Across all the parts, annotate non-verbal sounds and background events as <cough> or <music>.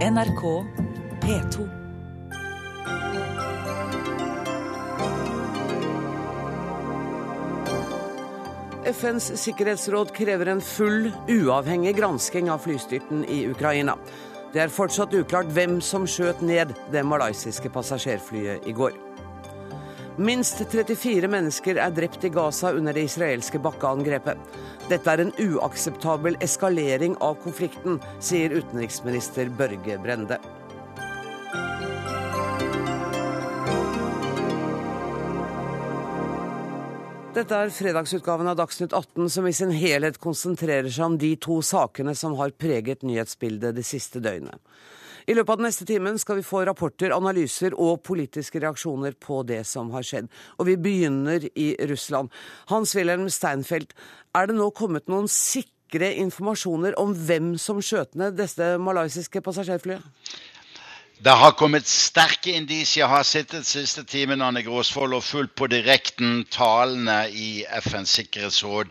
NRK P2. FNs sikkerhetsråd krever en full, uavhengig gransking av flystyrten i Ukraina. Det er fortsatt uklart hvem som skjøt ned det malaysiske passasjerflyet i går. Minst 34 mennesker er drept i Gaza under det israelske bakkeangrepet. Dette er en uakseptabel eskalering av konflikten, sier utenriksminister Børge Brende. Dette er fredagsutgaven av Dagsnytt 18, som i sin helhet konsentrerer seg om de to sakene som har preget nyhetsbildet det siste døgnet. I løpet av den neste timen skal vi få rapporter, analyser og politiske reaksjoner på det som har skjedd. Og vi begynner i Russland. Hans-Wilhelm Steinfeld, er det nå kommet noen sikre informasjoner om hvem som skjøt ned dette malaysiske passasjerflyet? Det har kommet sterke indisier. Jeg har sittet siste timen Anne Gråsvold, og fulgt på direkten talene i FNs sikkerhetsråd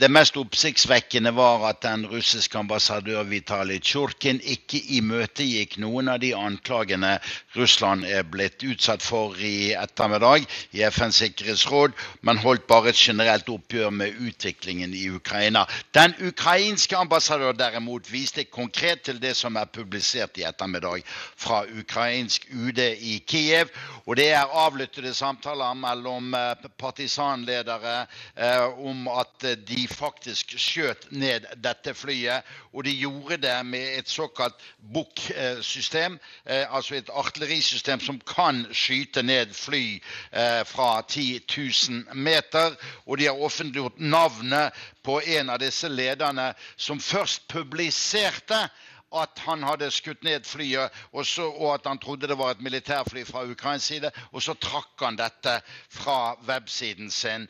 det mest oppsiktsvekkende var at den russiske ambassadør Vitalij Tsjurkin ikke imøtegikk noen av de anklagene Russland er blitt utsatt for i ettermiddag i FNs sikkerhetsråd, men holdt bare et generelt oppgjør med utviklingen i Ukraina. Den ukrainske ambassadør derimot viste konkret til det som er publisert i ettermiddag fra ukrainsk UD i Kiev. Og det er avlyttede samtaler mellom eh, partisanledere eh, om at Eh, de faktisk skjøt ned dette flyet. Og de gjorde det med et såkalt BUK-system, eh, altså et artillerisystem som kan skyte ned fly eh, fra 10 000 meter. Og de har offentliggjort navnet på en av disse lederne som først publiserte at han hadde skutt ned flyet, og, så, og, at han trodde det var et militærfly fra Ukrains side. Og så trakk han dette fra websiden sin.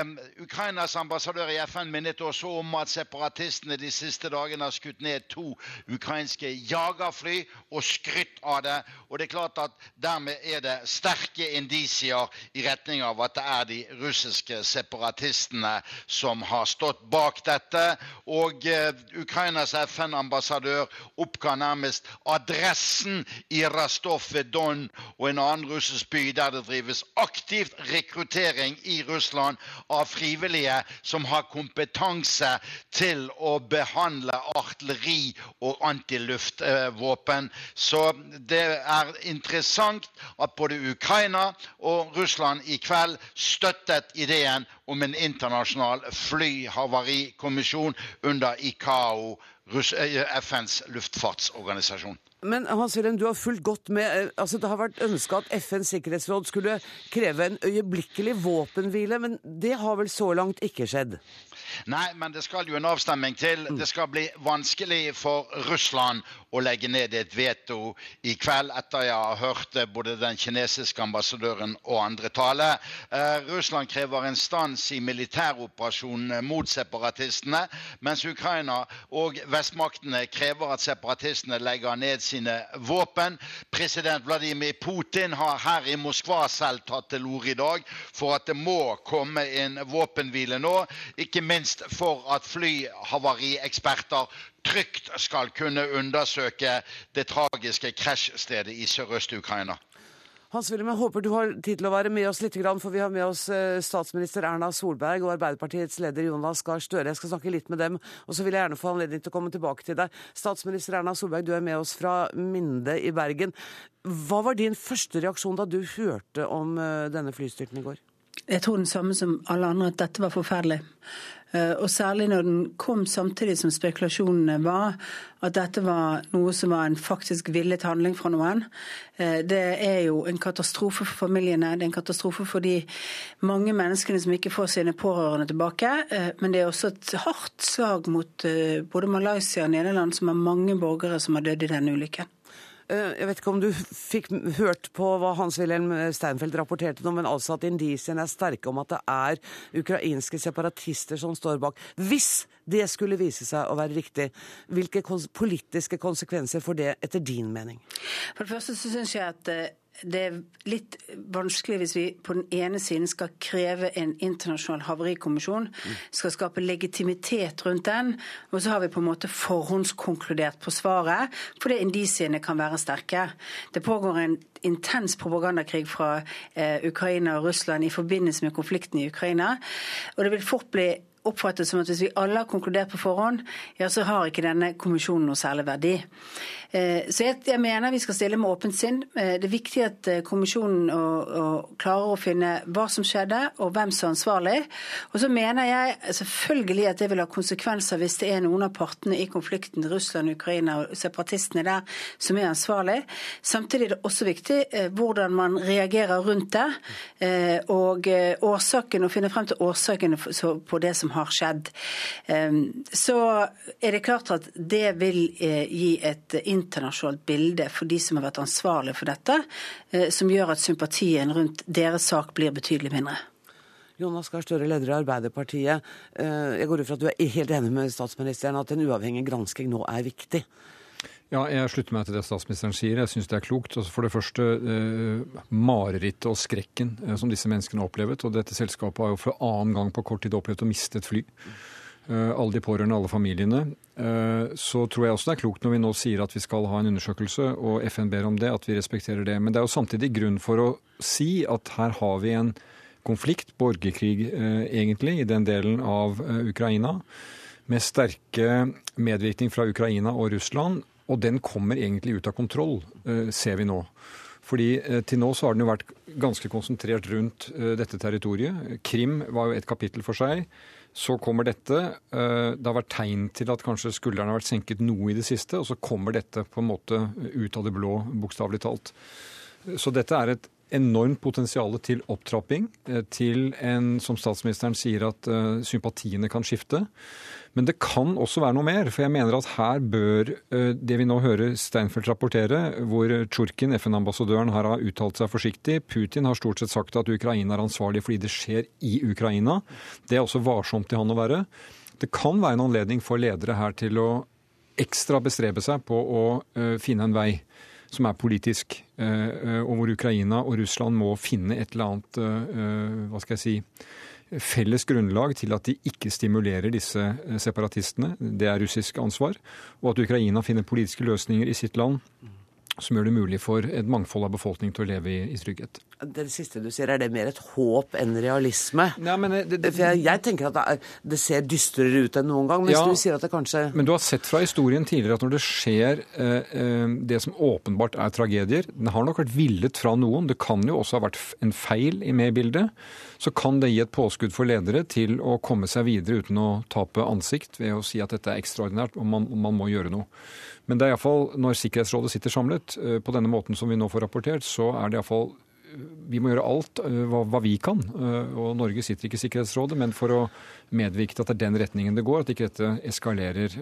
Um, Ukrainas ambassadør i FN minnet også om at separatistene de siste dagene har skutt ned to ukrainske jagerfly og skrytt av det. Og det er klart at dermed er det sterke indisier i retning av at det er de russiske separatistene som har stått bak dette. Og uh, Ukrainas FN-ambassadør oppga nærmest adressen i Rastov-Don og en annen russisk by der det drives aktivt rekruttering i Russland av frivillige som har kompetanse til å behandle artilleri og antiluftvåpen. Så det er interessant at både Ukraina og Russland i kveld støttet ideen om en internasjonal flyhavarikommisjon under ICAO FNs luftfartsorganisasjon. Men Hans Wilhelm, du har fulgt godt med. Eh, altså, det har vært ønska at FNs sikkerhetsråd skulle kreve en øyeblikkelig våpenhvile, men det har vel så langt ikke skjedd? Nei, men det skal jo en avstemning til. Mm. Det skal bli vanskelig for Russland å legge ned et veto i kveld, etter jeg har hørt både den kinesiske ambassadøren og andre tale. Eh, Russland krever en stans i militæroperasjonene mot separatistene, mens Ukraina og vestmaktene krever at separatistene legger ned sine våpen. President Vladimir Putin har her i Moskva selv tatt til orde i dag for at det må komme en våpenhvile nå. ikke minst for at flyhavarieksperter trygt skal kunne undersøke det tragiske krasjstedet i Sørøst-Ukraina. Hans Wilhelm, jeg håper du har tid til å være med oss litt, for vi har med oss eh, statsminister Erna Solberg og Arbeiderpartiets leder Jonas Gahr Støre. Jeg skal snakke litt med dem, og så vil jeg gjerne få anledning til å komme tilbake til deg. Statsminister Erna Solberg, du er med oss fra Minde i Bergen. Hva var din første reaksjon da du hørte om eh, denne flystyrten i går? Jeg tror den samme som alle andre, at dette var forferdelig. Eh, og særlig når den kom samtidig som spekulasjonene var at dette var noe som var en faktisk villet handling fra noen. Eh, det er jo en katastrofe for familiene, det er en katastrofe for de mange menneskene som ikke får sine pårørende tilbake. Eh, men det er også et hardt slag mot både Malaysia og Nederland, som har mange borgere som har dødd i denne ulykken. Eh, jeg vet ikke om du fikk hørt på hva Hans-Wilhelm Steinfeld rapporterte nå, men altså at indisiene er sterke om at det er ukrainske separatister som står bak. Hvis det skulle vise seg å være riktig, hvilke politiske konsekvenser får det etter din mening? For det første så syns jeg at eh, det er litt vanskelig hvis vi på den ene siden skal kreve en internasjonal havarikommisjon, skal skape legitimitet rundt den, og så har vi på en måte forhåndskonkludert på svaret, fordi indisiene kan være sterke. Det pågår en intens propagandakrig fra eh, Ukraina og Russland i forbindelse med konflikten i Ukraina, og det vil fort bli oppfattet som at hvis vi alle har konkludert på forhånd, ja, så har ikke denne kommisjonen noe særlig verdi. Eh, så jeg, mener vi skal stille med åpent sinn. Eh, det er viktig at eh, kommisjonen å, å klarer å finne hva som skjedde, og hvem som er ansvarlig. Og så mener jeg selvfølgelig at det vil ha konsekvenser hvis det er noen av partene i konflikten, Russland, Ukraina og separatistene der, som er ansvarlig. Samtidig er det også viktig hvordan man reagerer rundt det, og årsaken, og finne frem til årsakene på det som har skjedd. Så er det klart at det vil gi et internasjonalt internasjonalt bilde for de som har vært ansvarlige for dette, eh, som gjør at sympatien rundt deres sak blir betydelig mindre. Jonas Gahr Støre, leder i Arbeiderpartiet. Eh, jeg går ut fra at du er helt enig med statsministeren at en uavhengig gransking nå er viktig? Ja, jeg slutter meg til det statsministeren sier. Jeg syns det er klokt. Altså, for det første, eh, marerittet og skrekken eh, som disse menneskene har opplevd. Og dette selskapet har jo for annen gang på kort tid opplevd å miste et fly. Eh, alle de pårørende, alle familiene. Eh, så tror jeg også det er klokt når vi nå sier at vi skal ha en undersøkelse, og FN ber om det, at vi respekterer det. Men det er jo samtidig grunn for å si at her har vi en konflikt, borgerkrig eh, egentlig, i den delen av Ukraina, med sterke medvirkning fra Ukraina og Russland. Og den kommer egentlig ut av kontroll, ser vi nå. Fordi Til nå så har den jo vært ganske konsentrert rundt dette territoriet. Krim var jo et kapittel for seg. Så kommer dette. Eh, det har vært tegn til at kanskje skuldrene har vært senket noe i det siste, og så kommer dette på en måte ut av det blå, bokstavelig talt. Så dette er et enormt potensial til opptrapping, eh, til en, som statsministeren sier, at uh, sympatiene kan skifte. Men det kan også være noe mer. For jeg mener at her bør uh, det vi nå hører Steinfeld rapportere, hvor Tsjurkin, FN-ambassadøren, her har uttalt seg forsiktig. Putin har stort sett sagt at Ukraina er ansvarlig fordi det skjer i Ukraina. Det er også varsomt til han å være. Det kan være en anledning for ledere her til å ekstra bestrebe seg på å finne en vei som er politisk, eh, eh, og hvor Ukraina og Russland må finne et eller annet eh, hva skal jeg si, felles grunnlag til at de ikke stimulerer disse separatistene. Det er russisk ansvar. Og at Ukraina finner politiske løsninger i sitt land som gjør det mulig for et mangfold av befolkning til å leve i, i trygghet. Det siste du sier, er det mer et håp enn realisme? Ja, men det, det, For jeg, jeg, tenker at det, er, det, ser dystrere ut enn noen gang, mens ja, du sier at det kanskje Men du har sett fra historien tidligere at når det skjer eh, eh, det som åpenbart er tragedier Den har nok vært villet fra noen, det kan jo også ha vært en feil med i bildet. Så kan det gi et påskudd for ledere til å komme seg videre uten å tape ansikt ved å si at dette er ekstraordinært og man, man må gjøre noe. Men det er iallfall når Sikkerhetsrådet sitter samlet eh, på denne måten som vi nå får rapportert, så er det iallfall eh, vi må gjøre alt eh, hva, hva, vi kan. Og Norge sitter ikke i Sikkerhetsrådet, men for å medvirke til at det er den retningen det går, at ikke dette eskalerer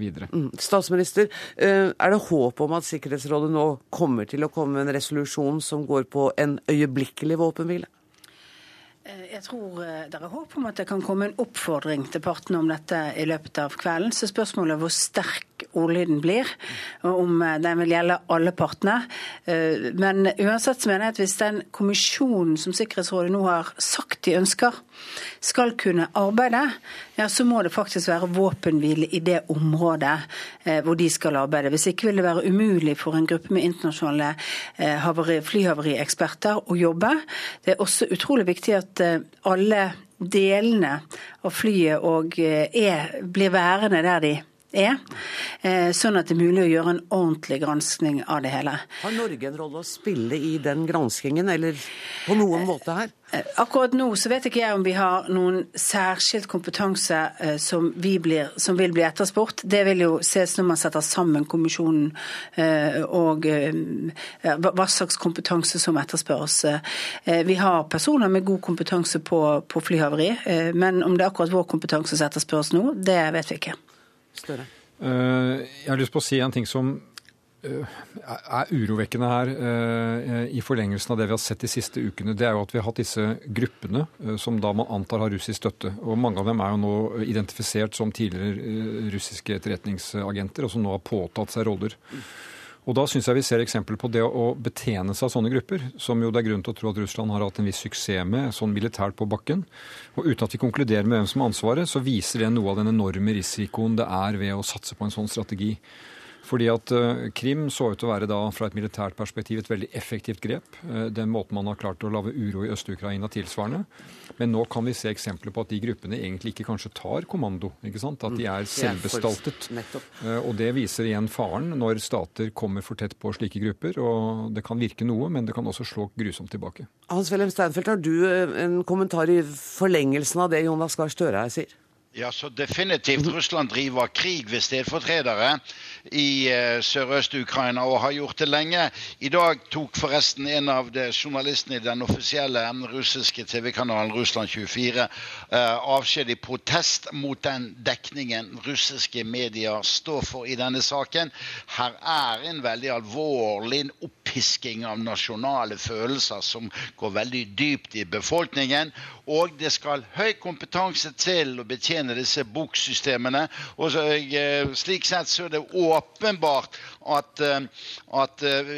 videre. Mm. Statsminister, er det håp om at Sikkerhetsrådet nå kommer til å komme med en resolusjon som går på en øyeblikkelig våpenhvile? Eh, jeg tror eh, det er håp om at det kan komme en oppfordring til partene om dette i løpet av kvelden. Så spørsmålet er hvor sterk ordlyden blir, og om eh, den vil gjelde alle partene. Men uansett så mener jeg at hvis den kommisjonen som Sikkerhetsrådet nå har sagt de ønsker, skal kunne arbeide, ja, så må det faktisk være våpenhvile i det området hvor de skal arbeide. Hvis ikke vil det være umulig for en gruppe med internasjonale flyhavarieksperter å jobbe. Det er også utrolig viktig at at eh, alle delene av flyet og eh, er, blir værende der de er. Eh, sånn at det er mulig å gjøre en ordentlig granskning av det hele. Har Norge en rolle å spille i den granskingen, eller på noen måte her? Eh, akkurat nå så vet ikke jeg om vi har noen særskilt kompetanse som, som, blir, som vil bli etterspurt. Det vil jo ses når man setter sammen kommisjonen og hva slags kompetanse som etterspørres. Vi har personer med god kompetanse på, på flyhavari, men om det er akkurat vår kompetanse som etterspørres nå, det vet vi ikke. Støre? Eh, jeg har lyst på å si en ting som eh, er urovekkende her eh, i forlengelsen av det vi har sett de siste ukene. Det er jo at vi har hatt disse gruppene som da man antar har russisk støtte. Og mange av dem er jo nå identifisert som tidligere russiske etterretningsagenter, og som nå har påtatt seg roller. Og da syns jeg vi ser eksempel på det å betjene seg av sånne grupper, som jo det er grunn til å tro at Russland har hatt en viss suksess med, sånn militært på bakken. Og uten at vi konkluderer med hvem som har ansvaret, så viser det noe av den enorme risikoen det er ved å satse på en sånn strategi. Fordi at eh, Krim så ut til å være da, fra et militært perspektiv et veldig effektivt grep. Eh, den måten man har klart å lage uro i Øst-Ukraina tilsvarende. Men nå kan vi se eksempler på at de gruppene egentlig ikke kanskje tar kommando. ikke sant? At de er selvbestaltet. Eh, og det viser igjen faren når stater kommer for tett på slike grupper. Og det kan virke noe, men det kan også slå grusomt tilbake. Hans-Wilhelm Steinfeld, har du en kommentar i forlengelsen av det Jonas Gahr Støre her sier? Ja, så definitivt. Russland driver krig ved stedfortredere i uh, Sørøst-Ukraina og har gjort det lenge. I dag tok forresten en av journalistene i den offisielle russiske TV-kanalen Russland 24 uh, eh, avskjed i protest mot den dekningen russiske medier står for i denne saken. Her er en veldig alvorlig opppisking av nasjonale følelser som går veldig dypt i befolkningen. Og det skal høy kompetanse til å betjene disse boksystemene. Og eh, slik sett så er det åpenbart at, eh, at eh,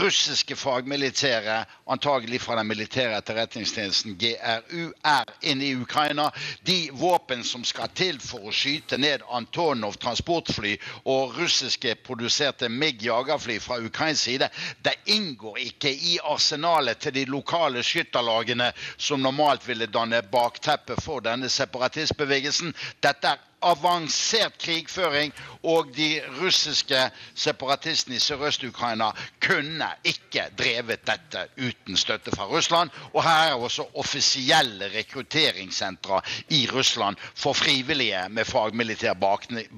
russiske fagmilitære, antagelig fra den militære etterretningstjenesten GRU, er inne i Ukraina. De våpen som skal til for å skyte ned Antonov transportfly og russiske produserte MIG jagerfly fra ukrainsk side, det inngår ikke i arsenalet til de lokale skytterlagene som normalt ville danne bakteppet for denne separatistbevegelsen. Dette er avansert krigføring, og de russiske separatistene i Sørøst-Ukraina kunne ikke drevet dette uten støtte fra Russland. Og her er også offisielle rekrutteringssentre i Russland for frivillige med fagmilitær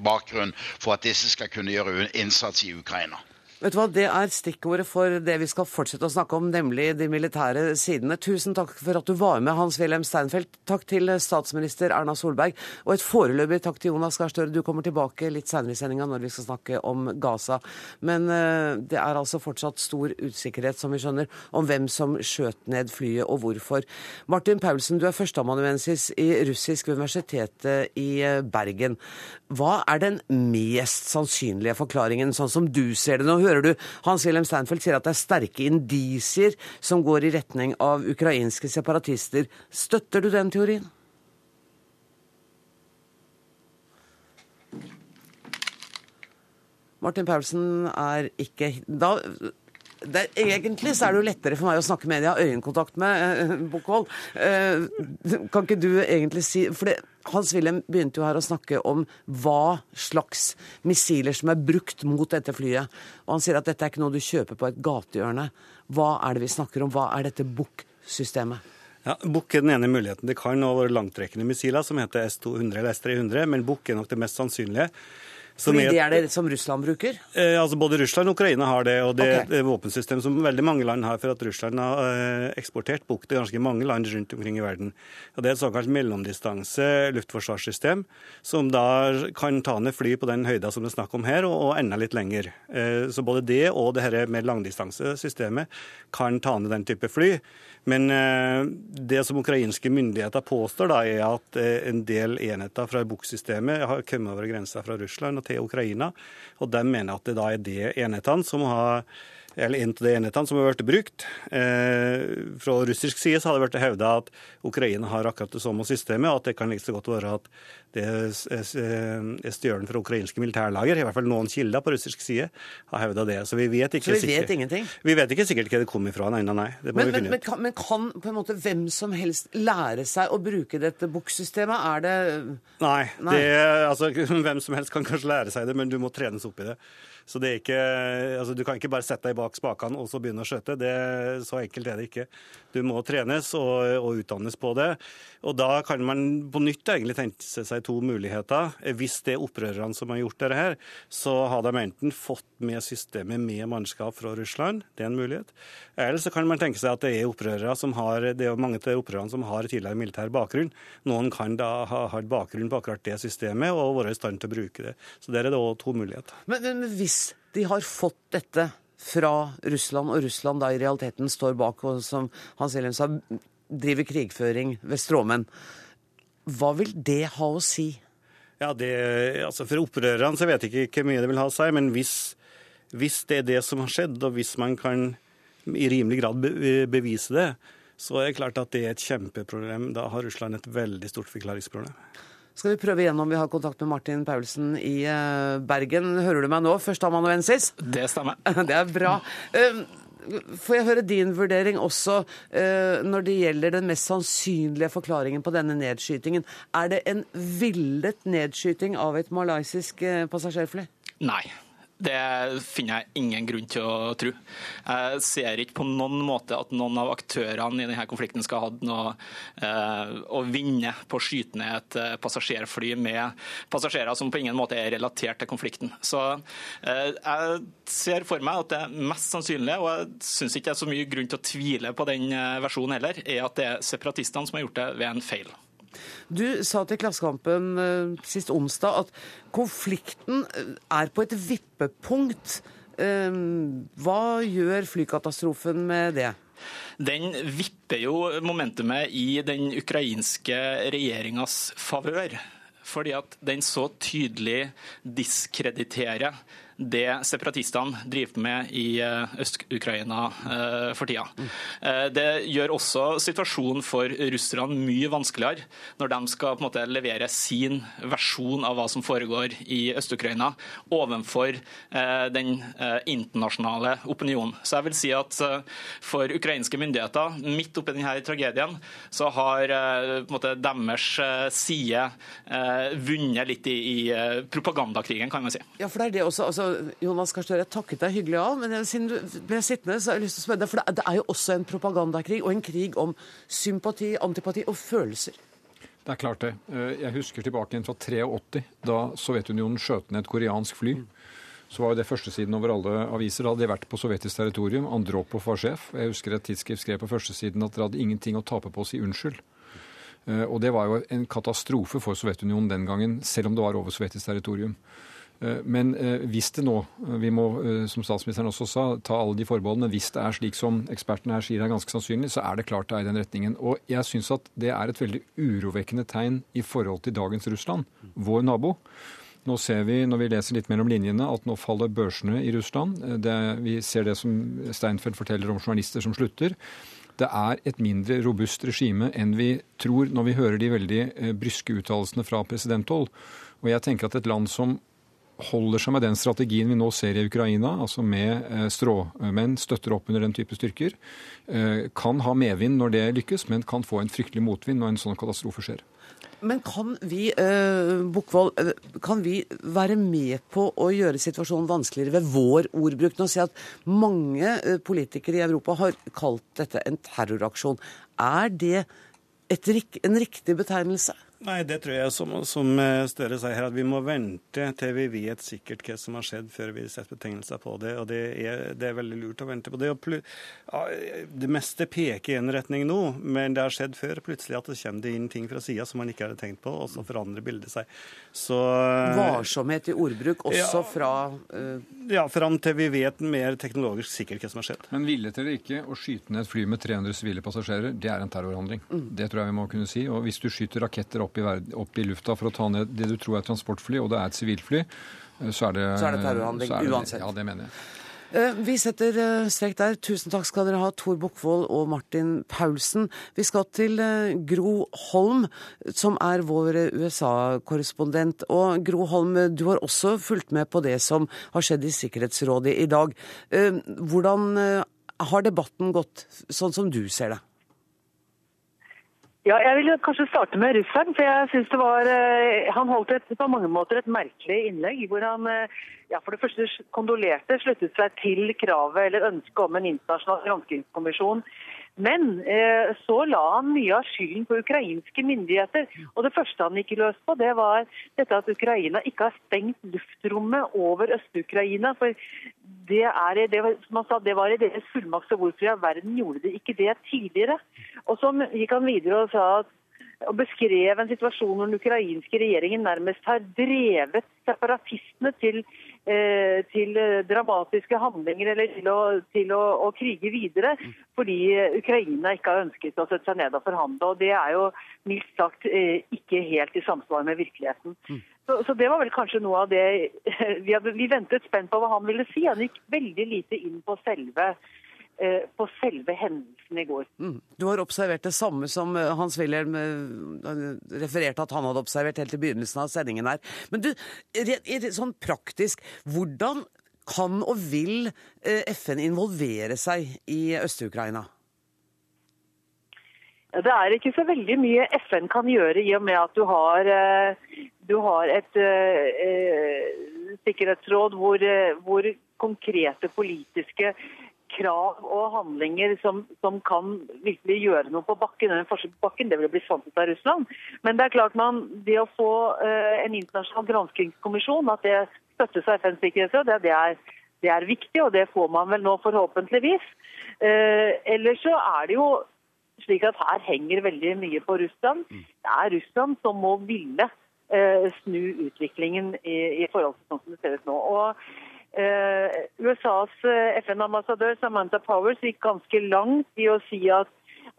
bakgrunn for at disse skal kunne gjøre innsats i Ukraina. Vet du hva, Det er stikkordet for det vi skal fortsette å snakke om, nemlig de militære sidene. Tusen takk for at du var med, Hans-Wilhelm Steinfeld. Takk til statsminister Erna Solberg. Og et foreløpig takk til Jonas Gahr Støre. Du kommer tilbake litt senere i sendinga når vi skal snakke om Gaza. Men uh, det er altså fortsatt stor usikkerhet, som vi skjønner, om hvem som skjøt ned flyet og hvorfor. Martin Paulsen, du er førsteamanuensis i russisk universitetet i eh, Bergen. Hva er den mest sannsynlige forklaringen, sånn som du ser det? Nå hører du Hans-Wilhelm Steinfeld sier at det er sterke indisier som går i retning av ukrainske separatister. Støtter du den teorien? Martin Paulsen er ikke da det, egentlig så er det jo lettere for meg å snakke med en jeg har øyekontakt med, eh, Bukkvold. Eh, kan ikke du egentlig si For det, Hans Wilhelm begynte jo her å snakke om hva slags missiler som er brukt mot dette flyet. Og han sier at dette er ikke noe du kjøper på et gatehjørne. Hva er det vi snakker om? Hva er dette Bukk-systemet? Ja, Bukk er den ene muligheten. Det kan også være langtrekkende missiler som heter S-200 eller S-300, men Bukk er nok det mest sannsynlige. Fordi det er det som Russland bruker? Eh, altså Både Russland og Ukraina har det. og Det er okay. et våpensystem som veldig mange land har, for at Russland har eh, eksportert bukk til ganske mange land rundt omkring i verden. Og Det er et såkalt mellomdistanse luftforsvarssystem, som da kan ta ned fly på den høyda som det er snakk om her, og, og enda litt lenger. Eh, så både det og det her med langdistansesystemet kan ta ned den type fly. Men eh, det som ukrainske myndigheter påstår, da, er at eh, en del enheter fra Buk-systemet har kommet over grensa fra Russland og til Ukraina. Og de mener at det da er de enhetene som har eller en av de enhetene som har vært brukt. Eh, fra russisk side så har det vært hevda at Ukraina har akkurat det samme systemet, og at det kan like så godt være at det er stjålet fra ukrainske militærlager. I hvert fall noen kilder på russisk side har hevda det. Så vi vet ikke så vi vet sikkert, ingenting? Vi vet ikke sikkert hva det kom ifra. Nei, nei, nei. Det må men, vi finne men, ut. Men, men kan på en måte hvem som helst lære seg å bruke dette bukssystemet? Er det Nei. nei. Det, altså, <laughs> hvem som helst kan kanskje lære seg det, men du må trenes opp i det. Så det er ikke, altså Du kan ikke bare sette deg bak spakene og så begynne å skjøte. Det, så enkelt er det ikke. Du må trenes og, og, utdannes på det. Og Da kan man på nytt egentlig tenke seg to muligheter. Hvis det er opprørerne som har gjort dette, her, så har de enten fått med systemet med mannskap fra Russland, det er en mulighet. Eller så kan man tenke seg at det er opprørere som har, det er mange av opprørerne som har tidligere militær bakgrunn. Noen kan da ha, ha bakgrunn på akkurat det systemet og være i stand til å bruke det. Så der er det òg to muligheter. Men, men hvis de har fått dette fra Russland, og Russland da i realiteten står bak og som Hans Wilhelm sa, driver krigføring ved stråmenn, hva vil det ha å si? Ja, det, altså For opprørerne så vet jeg ikke hvor mye det vil ha å si, men hvis Hvis det er det som har skjedd, og hvis man kan i rimelig grad bevise det, så er det klart at det er et kjempeproblem. Da har Russland et veldig stort forklaringsproblem. Skal vi prøve igjen om vi har kontakt med Martin Paulsen i eh, Bergen. Hører du meg nå, førsteamanuensis? Det stemmer. <laughs> Det er bra. Ehm, får jeg høre din vurdering også eh, når det gjelder den mest sannsynlige forklaringen på denne nedskytingen? Er det en villet nedskyting av et malaysisk eh, passasjerfly? Nei. Det finner jeg ingen grunn til å tro. Jeg ser ikke på noen måte at noen av aktørene i denne konflikten skal ha noe eh, å vinne på å skyte ned et eh, passasjerfly med passasjerer som på ingen måte er relatert til konflikten. Så eh, jeg ser for meg at det mest sannsynlig, og jeg syns ikke det er så mye grunn til å tvile på den eh, versjonen heller, er at det er separatistene som har gjort det ved en feil. Du sa til Klassekampen uh, sist onsdag at konflikten eh, er på et vippepunkt. Uh, hva gjør flykatastrofen med det? Den vipper jo momentumet i den ukrainske regjeringas favør. Fordi at den så tydelig diskrediterer det separatistene driver med i eh, Øst-Ukraina eh, for tida. Eh, det gjør også situasjonen for russerne mye vanskeligere når de skal måte levere sin versjon av hva som foregår i Øst-Ukraina overfor den internasjonale opinionen. Så jeg vil si at for ukrainske myndigheter, midt oppi denne tragedien, så har måte deres side vunnet litt i, i propagandakrigen, kan man si. Ja, for det er det også. Altså Jonas Gahr Støre, jeg takket deg hyggelig av, men siden du ble sittende, så har jeg lyst til å spørre deg, for det er jo også en propagandakrig og en krig om sympati, antipati og følelser. Det er klart det. Eh, jeg husker tilbake igjen fra 83, da Sovjetunionen skjøt ned et koreansk fly. Så var jo det førstesiden over alle aviser. Da hadde de vært på sovjetisk territorium. Andropov var sjef. Jeg husker et tidsskrift skrev på førstesiden at dere hadde ingenting å tape på å si unnskyld. Eh, og det var jo en katastrofe for Sovjetunionen den gangen, selv om det var over sovjetisk territorium. Eh, men eh, hvis det nå, eh, vi må som statsministeren også sa, ta alle de forbeholdene, hvis det er slik som ekspertene her sier er ganske sannsynlig, så er det klart det er i den retningen. Og jeg syns at det er et veldig urovekkende tegn i forhold til dagens Russland, vår nabo. Nå ser vi, når vi leser litt mellom linjene, at nå faller børsene i Russland. Det, vi ser det som Steinfeld forteller om journalister som slutter. Det er et mindre robust regime enn vi tror når vi hører de veldig bryske uttalelsene fra presidenthold. Og jeg tenker at et land som holder seg med den strategien vi nå ser i Ukraina, altså med eh, stråmenn, støtter opp under den type styrker, eh, kan ha medvind når det lykkes, men kan få en fryktelig motvind når en sånn katastrofe skjer. Men kan vi, eh, Bukkvold, kan vi være med på å gjøre situasjonen vanskeligere ved vår ordbruk? Nå si at mange politikere i Europa har kalt dette en terroraksjon. Er det et, en riktig betegnelse? Nei, det tror jeg som, som eh, Støre sier her, at vi må vente til vi vet sikkert hva som har skjedd, før vi setter betegnelser på det. Og det er, det er veldig lurt å vente på det. det meste peker i en retning nå, men det har skjedd før plutselig at det kommer det inn ting fra sida som man ikke hadde tenkt på, og så forandrer bildet seg. Så, eh, Varsomhet i ordbruk også ja, fra uh... Ja, fram til vi vet mer teknologisk sikkert hva som har skjedd. Men villet eller ikke å skyte ned et fly med 300 sivile passasjerer, det er en terrorhandling. Mm. Det tror jeg vi må kunne si. Og hvis du skyter raketter opp i, opp i, lufta for å ta ned det du tror er transportfly, og det er et sivilfly, eh, så er det Så er det terrorhandling det, uansett. Ja, det mener jeg. Eh, vi setter eh, strek der. Tusen takk skal dere ha, Tor Bukkvold og Martin Paulsen. Vi skal til Gro Holm, som er vår USA-korrespondent. Og Gro Holm, du har også fulgt med på det som har skjedd i Sikkerhetsrådet i dag. Hvordan har debatten gått, sånn som du ser det? Ja, jeg vil kanskje starte med russeren. for jeg synes det var, eh, Han holdt et, på mange måter et merkelig innlegg. hvor han eh, ja, for det første kondolerte, sluttet seg til kravet eller ønsket om en internasjonal granskingskommisjon men eh, så la han mye av skylden på ukrainske myndigheter. Og Det første han gikk løs på, det var dette at Ukraina ikke har stengt luftrommet over Øst-Ukraina. For det, er, det, som han sa, det var i deres fullmakt, så hvorfor i all verden gjorde de ikke det tidligere? Og så gikk han videre og sa at og beskrev en situasjon hvor den ukrainske regjeringen nærmest har drevet separatistene til, eh, til dramatiske handlinger eller til, å, til å, å, krige videre, fordi Ukraina ikke har ønsket å sette seg ned og forhandle. og Det er jo mildt sagt eh, ikke helt i samsvar med virkeligheten. Så, så, Det var vel kanskje noe av det <laughs> vi, hadde, vi ventet spent på hva han ville si. Han gikk veldig lite inn på selve på selve hendelsen i går. Mm. Du har observert det samme som eh, Hans Wilhelm eh, refererte at han hadde observert helt i begynnelsen av sendingen her. Men du, sånn praktisk, hvordan kan og vil FN involvere seg i Øst-Ukraina? Det er ikke så veldig mye FN kan gjøre i og med at du har, du har et uh, sikkerhetsråd hvor, hvor konkrete politiske krav og handlinger som, som, kan virkelig gjøre noe på bakken. Den på bakken det vil bli sponset av Russland. Men det er klart man, det å få uh, en internasjonal granskingskommisjon, at det støttes av FNs sikkerhetsråd, det, det, er, det, er, viktig, og det får man vel nå forhåpentligvis. Uh, ellers så er det jo slik at her henger veldig mye på Russland. Det er Russland som må ville uh, snu utviklingen i, i forhold til sånn som det ser ut nå. Og Eh, USAs eh, FN-ambassadør Samantha Powers gikk ganske langt i å si at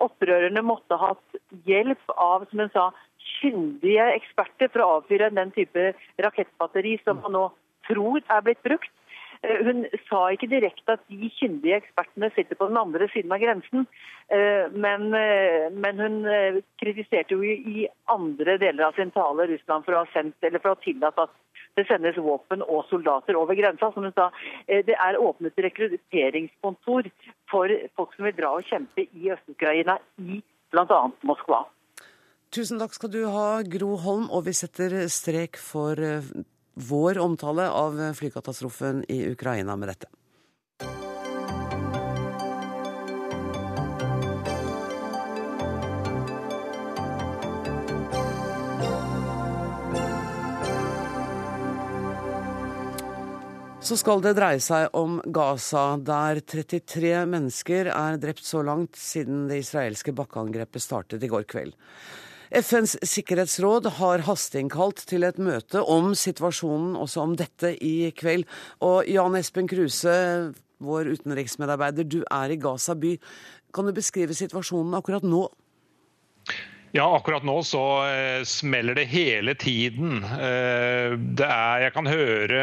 opprørerne måtte ha hatt hjelp av som hun sa, kyndige eksperter for å avfyre den type rakettbatteri som man nå tror er blitt brukt. Eh, hun sa ikke direkte at de kyndige ekspertene sitter på den andre siden av grensen, men, men hun kritiserte jo i andre deler av sin tale Russland for å ha sendt, eller for å ha tillatt at det sendes våpen og soldater over grensa. Som hun sa, eh, det er åpnet rekrutteringskontor for folk som vil dra og kjempe i Øst-Ukraina, i bl.a. Moskva. Tusen takk skal du ha, Gro Holm, og vi setter strek for eh, vår omtale av flykatastrofen i Ukraina med dette. Så skal det dreie seg om Gaza, der 33 mennesker er drept så langt siden det israelske bakkeangrepet startet i går kveld. FNs sikkerhetsråd har hasteinnkalt til et møte om situasjonen også om dette i kveld. Og Jan Espen Kruse, vår utenriksmedarbeider, du er i Gaza by. Kan du beskrive situasjonen akkurat nå? Ja, akkurat nå så eh, smeller det hele tiden. Eh, det er, jeg kan høre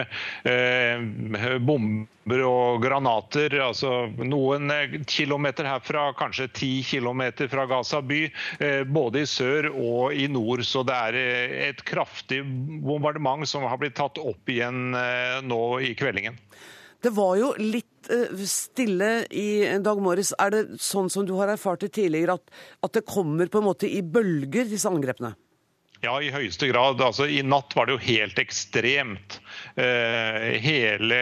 eh, bomber og granater. altså Noen kilometer herfra, kanskje ti kilometer fra Gaza by. Både i sør og i nord. Så det er et kraftig bombardement som har blitt tatt opp igjen nå i kveldingen. Det var jo litt eh, stille i dag morges. Er det sånn som du har erfart det tidligere, at, at det kommer på en måte i bølger, disse angrepene? Ja, i høyeste grad. Altså, I natt var det jo helt ekstremt. Eh, hele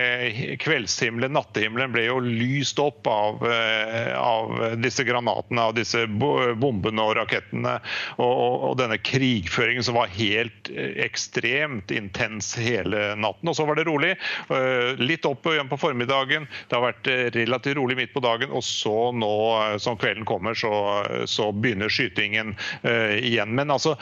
kveldshimmelen, nattehimmelen, ble jo lyst opp av, eh, av disse granatene, av disse bombene og rakettene. Og, og, og, denne krigføringen som var helt eh, ekstremt intens hele natten. Og så var det rolig. Eh, litt opp igjen på formiddagen. Det har vært eh, relativt rolig midt på dagen. Og så nå eh, som kvelden kommer, så, så begynner skytingen igjen. Men altså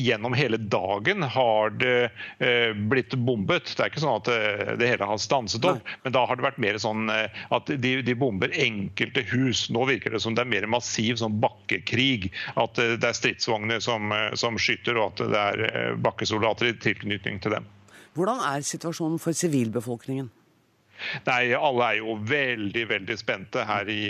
gjennom hele dagen har det eh, blitt bombet. Det er ikke sånn at eh, det hele har stanset opp, Nei. men da har det vært mer sånn eh, at de, de, bomber enkelte hus. Nå virker det som det er mer massiv sånn bakkekrig. At det er stridsvogner som, som skyter, og at det er bakkesoldater i tilknytning til dem. Hvordan er situasjonen for sivilbefolkningen? Nei, alle er jo veldig veldig spente her i,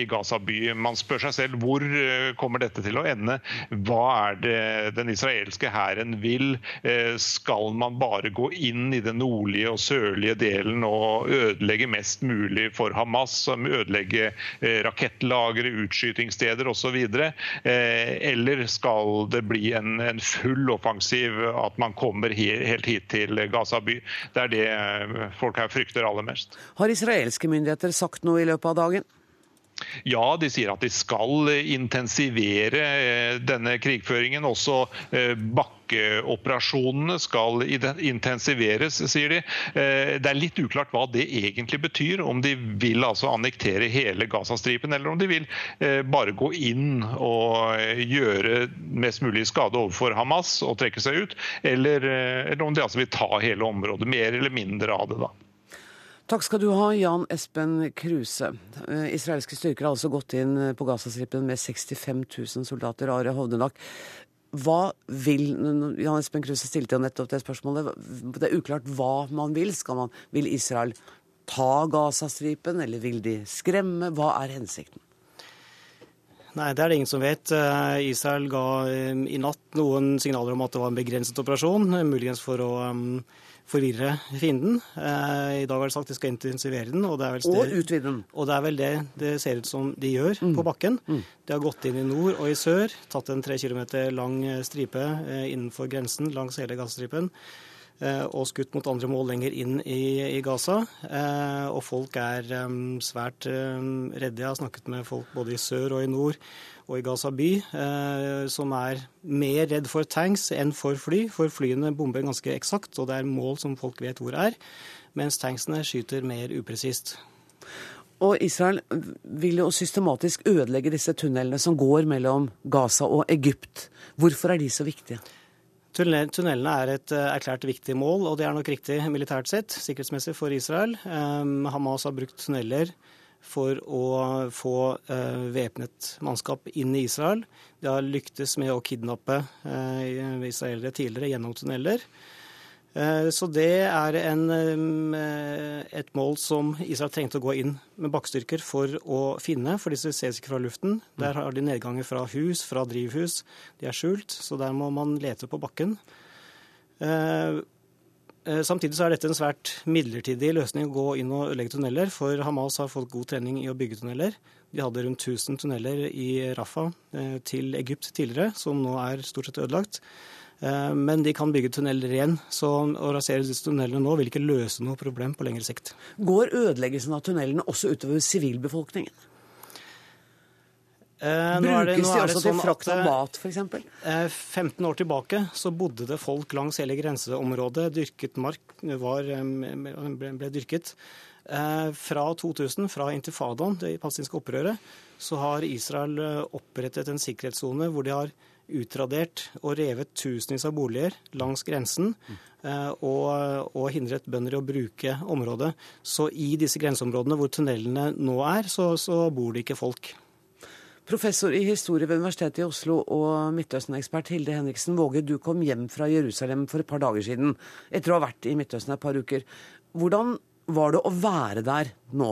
i, Gaza by. Man spør seg selv hvor eh, kommer dette til å ende? Hva er det den israelske hæren vil? Eh, skal man bare gå inn i den nordlige og sørlige delen og ødelegge mest mulig for Hamas? Ødelegge eh, rakettlagre, utskytingssteder osv.? Eller skal det bli en, en full offensiv, at man kommer helt hit til Gaza by? Det er det folk her frykter aller mest først. Har israelske myndigheter sagt noe i løpet av dagen? Ja, de sier at de skal intensivere denne krigføringen. Også bakkeoperasjonene skal intensiveres, sier de. Det er litt uklart hva det egentlig betyr. Om de vil altså annektere hele Gazastripen, eller om de vil bare gå inn og gjøre mest mulig skade overfor Hamas og trekke seg ut. Eller, eller om de altså vil ta hele området, mer eller mindre av det. da. Takk skal du ha, Jan Espen Kruse. Israelske styrker har altså gått inn på Gazastripen med 65 000 soldater. Are Hovdenak, hva vil Jan Espen Kruse stilte jo nettopp det spørsmålet. Det er uklart hva man vil. Skal man, vil Israel ta Gazastripen, eller vil de skremme? Hva er hensikten? Nei, det er det ingen som vet. Israel ga i natt noen signaler om at det var en begrenset operasjon, muligens for å forvirre fienden. I dag har de sagt de skal intensivere den. Og, det er vel og utvide den. Og det er vel det det ser ut som de gjør mm. på bakken. Mm. De har gått inn i nord og i sør, tatt en tre kilometer lang stripe innenfor grensen langs hele gassstripen og skutt mot andre mål lenger inn i, i Gaza. Og folk er svært redde. Jeg har snakket med folk både i sør og i nord og i Gaza by, som er mer redd for tanks enn for fly. For flyene bomber ganske eksakt, og det er mål som folk vet hvor er. Mens tanksene skyter mer upresist. Og Israel vil jo systematisk ødelegge disse tunnelene som går mellom Gaza og Egypt. Hvorfor er de så viktige? Tunnelene er et eh, erklært viktig mål, og det er nok riktig militært sett, sikkerhetsmessig for Israel. Hamas har brukt tunneler for å få eh, væpnet mannskap inn i Israel. De har lyktes med å kidnappe eh, israelere tidligere gjennom tunneler. Eh, så det er en, et mål som Israel trengte å gå inn med bakkestyrker for å finne, for disse ses ikke fra luften. Der har de nedganger fra hus, fra drivhus. De er skjult, så der må man lete på bakken. Samtidig så er dette en svært midlertidig løsning å gå inn og ødelegge tunneler, for Hamas har fått god trening i å bygge tunneler. De hadde rundt 1000 tunneler i Rafah til Egypt tidligere, som nå er stort sett ødelagt. Men de kan bygge tunneler igjen, så å rasere disse tunnelene nå vil ikke løse noe problem på lengre sikt. Går ødeleggelsen av tunnelene også utover sivilbefolkningen? Eh, Brukes det, de også til sånn frakt av mat, f.eks.? Eh, 15 år tilbake så bodde det folk langs hele grenseområdet. Dyrket mark var, ble dyrket. Eh, fra 2000, fra intifadaen, det palestinske opprøret, så har Israel opprettet en sikkerhetssone hvor de har utradert og revet tusenvis av boliger langs grensen og, og, hindret bønder i å bruke området. Så i disse grenseområdene hvor tunnelene nå er, så, så bor det ikke folk. Professor i historie ved Universitetet i Oslo og Midtøsten-ekspert Hilde Henriksen Våge, du kom hjem fra Jerusalem for et par dager siden etter å ha vært i Midtøsten et par uker. Hvordan var det å være der nå?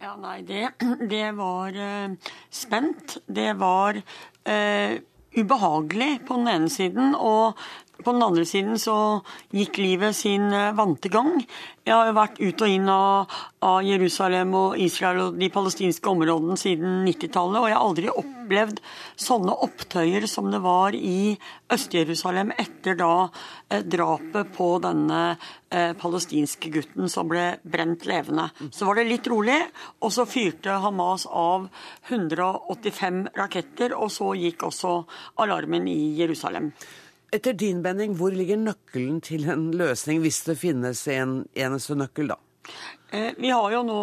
Ja, nei, det, det var uh, spent. Det var uh, ubehagelig på den ene siden. Og på den andre siden så gikk livet sin eh, vante gang. Jeg har jo vært ut og inn av, av Jerusalem og Israel og de palestinske områdene siden 90-tallet, og jeg har aldri opplevd sånne opptøyer som det var i Øst-Jerusalem etter da eh, drapet på denne eh, palestinske gutten som ble brent levende. Så var det litt rolig, og så fyrte Hamas av 185 raketter, og så gikk også alarmen i Jerusalem. Etter din mening, hvor ligger nøkkelen til en løsning, hvis det finnes en eneste nøkkel, da? Eh, vi har jo nå,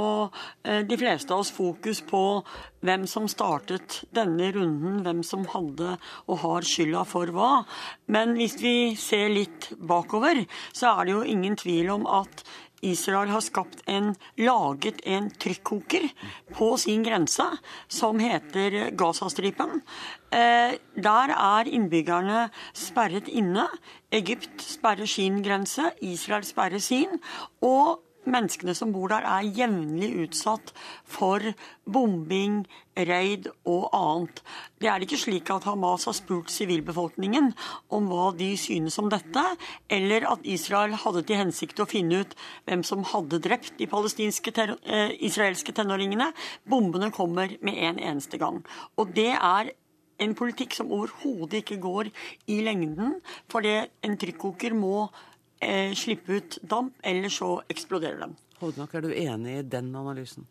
eh, de fleste av oss, fokus på hvem som startet denne runden, hvem som hadde og har skylda for hva. Men hvis vi ser litt bakover, så er det jo ingen tvil om at Israel har skapt en, laget en trykkoker på sin grense som heter Gazastripen. Eh, der er innbyggerne sperret inne. Egypt sperrer sin grense, Israel sperrer sin. og menneskene som bor der, er jevnlig utsatt for bombing, raid og annet. Det er ikke slik at Hamas har spurt sivilbefolkningen om hva de synes om dette, eller at Israel hadde til hensikt å finne ut hvem som hadde drept de ter eh, israelske tenåringene. Bombene kommer med en eneste gang. Og det er en politikk som overhodet ikke går i lengden, fordi en trykkoker må eh, slippe ut damp, eller så eksploderer den. Hodnak, er du enig i den analysen?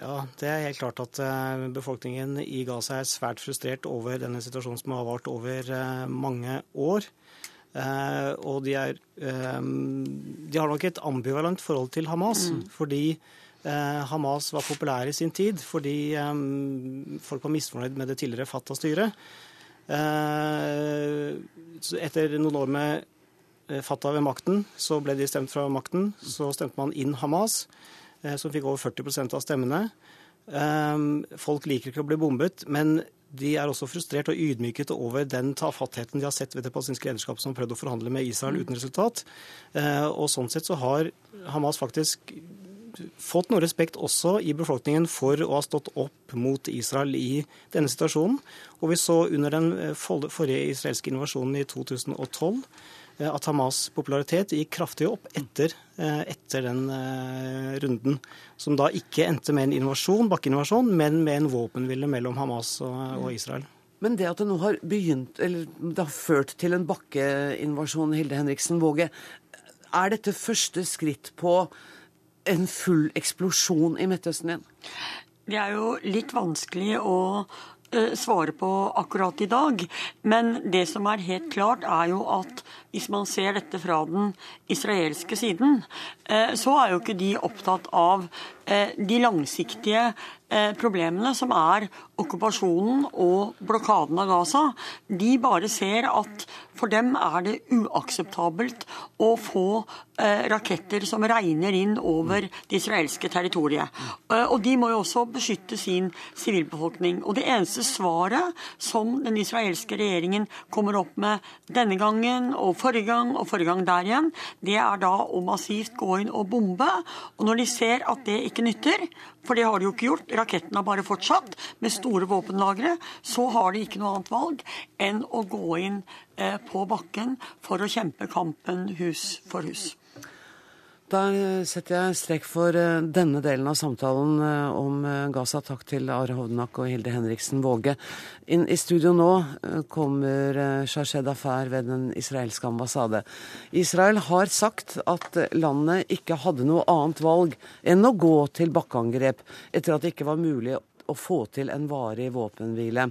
Ja, Det er helt klart at eh, befolkningen i Gaza er svært frustrert over denne situasjonen som har vart over eh, mange år. Eh, og de, er, de har nok et ambivalent forhold til Hamas. Mm. Fordi Hamas var populær i sin tid fordi folk var misfornøyd med det tidligere Fatah-styret. Etter noen år med Fatah ved makten, så ble de stemt fra makten. Så stemte man inn Hamas. Eh, som fikk over 40% av stemmene. Ehm, folk liker ikke å bli bombet, men de er også frustrert og ydmyket over den tafattheten de har sett ved det palestinske lederskapet som har prøvd å forhandle med Israel uten resultat. Eh, og sånn sett så har Hamas faktisk fått noe respekt også i befolkningen for å ha stått opp mot Israel i denne situasjonen. Og vi så under den eh, forrige israelske invasjonen i 2012 Eh, at Hamas' popularitet gikk kraftig opp etter, eh, etter den eh, runden. Som da ikke endte med en invasjon, bakkeinvasjon, men med en våpenhvile mellom Hamas og, Israel. Men det at det nå har begynt, eller det har ført til en bakkeinvasjon, Hilde Henriksen Våge, er dette første skritt på en full eksplosjon i Midtøsten igjen? Det er jo litt vanskelig å svare på akkurat i dag. Men det som er helt klart, er jo at hvis man ser dette fra den israelske siden, eh, så er jo ikke de opptatt av eh, de langsiktige eh, problemene som er okkupasjonen og blokaden av Gaza. De bare ser at for dem er det uakseptabelt å få raketter som regner inn over det israelske territoriet. Og de må jo også beskytte sin sivilbefolkning. Og det eneste svaret som den israelske regjeringen kommer opp med denne gangen og forrige gang og forrige gang der igjen, det er da å massivt gå inn og bombe. Og når de ser at det ikke nytter, for det har de jo ikke gjort, Raketten har bare fortsatt med store våpenlagre, så har de ikke noe annet valg enn å gå inn eh, på bakken for å kjempe kampen hus for hus. Da setter jeg strek for eh, denne delen av samtalen eh, om eh, Gaza. Takk til Are Hovdenak og Hilde Henriksen Våge. Inn i studio nå kommer Shashed Afar ved den israelske ambassade. Israel har sagt at landet ikke hadde noe annet valg enn å gå til bakkeangrep etter at det ikke var mulig å få til en varig våpenhvile.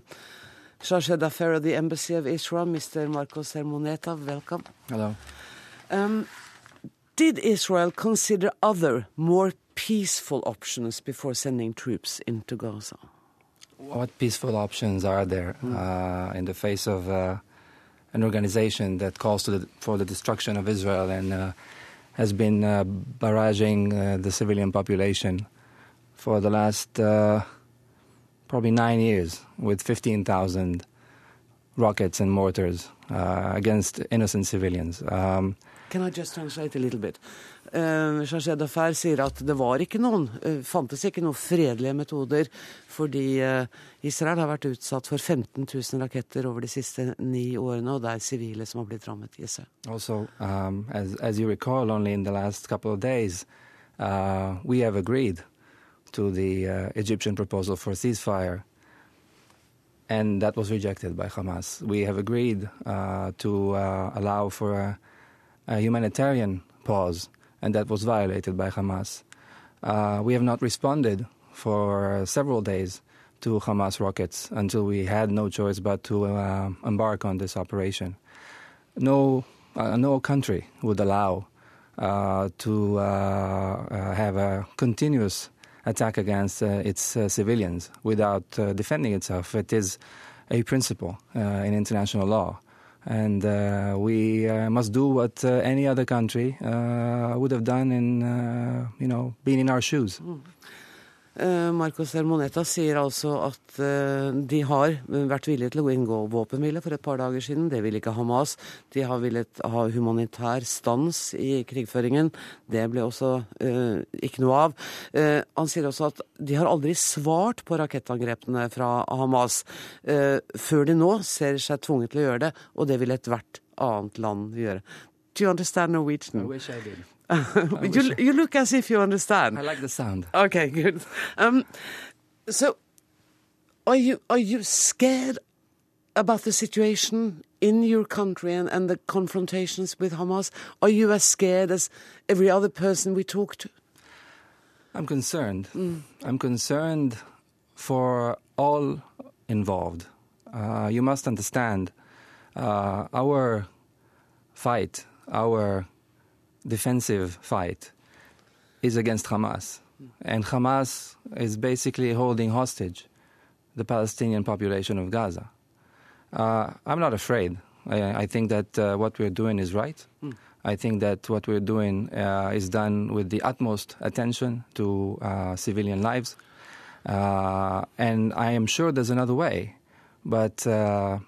Shashed Affair of the Embassy of Israel, Mr. Marcos Hermoneta, welcome. Hello. Um, Did Israel consider other, more peaceful options before sending troops into Gaza? What peaceful options are there mm. uh, in the face of uh, an organization that calls the, for the destruction of Israel and uh, has been uh, barraging uh, the civilian population for the last uh, probably nine years with 15,000 rockets and mortars against innocent civilians? Um, Can I just translate a little bit? Uh, Affair sier at det var ikke noen, uh, fantes ikke noen fredelige metoder fordi uh, Israel har vært utsatt for 15 000 raketter over de siste ni årene, og det er sivile som har blitt rammet. Yes, also, um, as, as you recall, only in the last couple of days, uh, we have agreed to the uh, Egyptian proposal for ceasefire and that was rejected by Hamas. We have agreed uh, to uh, allow for a a humanitarian pause, and that was violated by Hamas. Uh, we have not responded for several days to Hamas rockets until we had no choice but to uh, embark on this operation. No, uh, no country would allow uh, to uh, uh, have a continuous attack against its civilians without defending itself. It is a principle in international law. And uh, we uh, must do what uh, any other country uh, would have done in, uh, you know, being in our shoes. Mm. Eh, Marcos Hermoneta sier altså at eh, de har vært villige til å inngå våpenhvile for et par dager siden. Det ville ikke Hamas. De har villet ha humanitær stans i krigføringen. Det ble også uh, ikke noe av. Uh, han sier også at de har aldri svart på rakettangrepene fra Hamas uh, før de nå ser seg tvunget til å gjøre det, og det vil ethvert annet land gjøre. Do you understand Norwegian? I wish I did. You, you look as if you understand. I like the sound. Okay, good. Um, so, are you are you scared about the situation in your country and, and the confrontations with Hamas? Are you as scared as every other person we talk to? I'm concerned. Mm. I'm concerned for all involved. Uh, you must understand uh, our fight, our defensive fight, is against Hamas. And Hamas is basically holding hostage the Palestinian population of Gaza. Uh, I'm not afraid. I, I think that uh, what we're doing is right. Mm. I think that what we're doing uh, is done with the utmost attention to uh, civilian lives. Uh, and I am sure there's another way. But uh,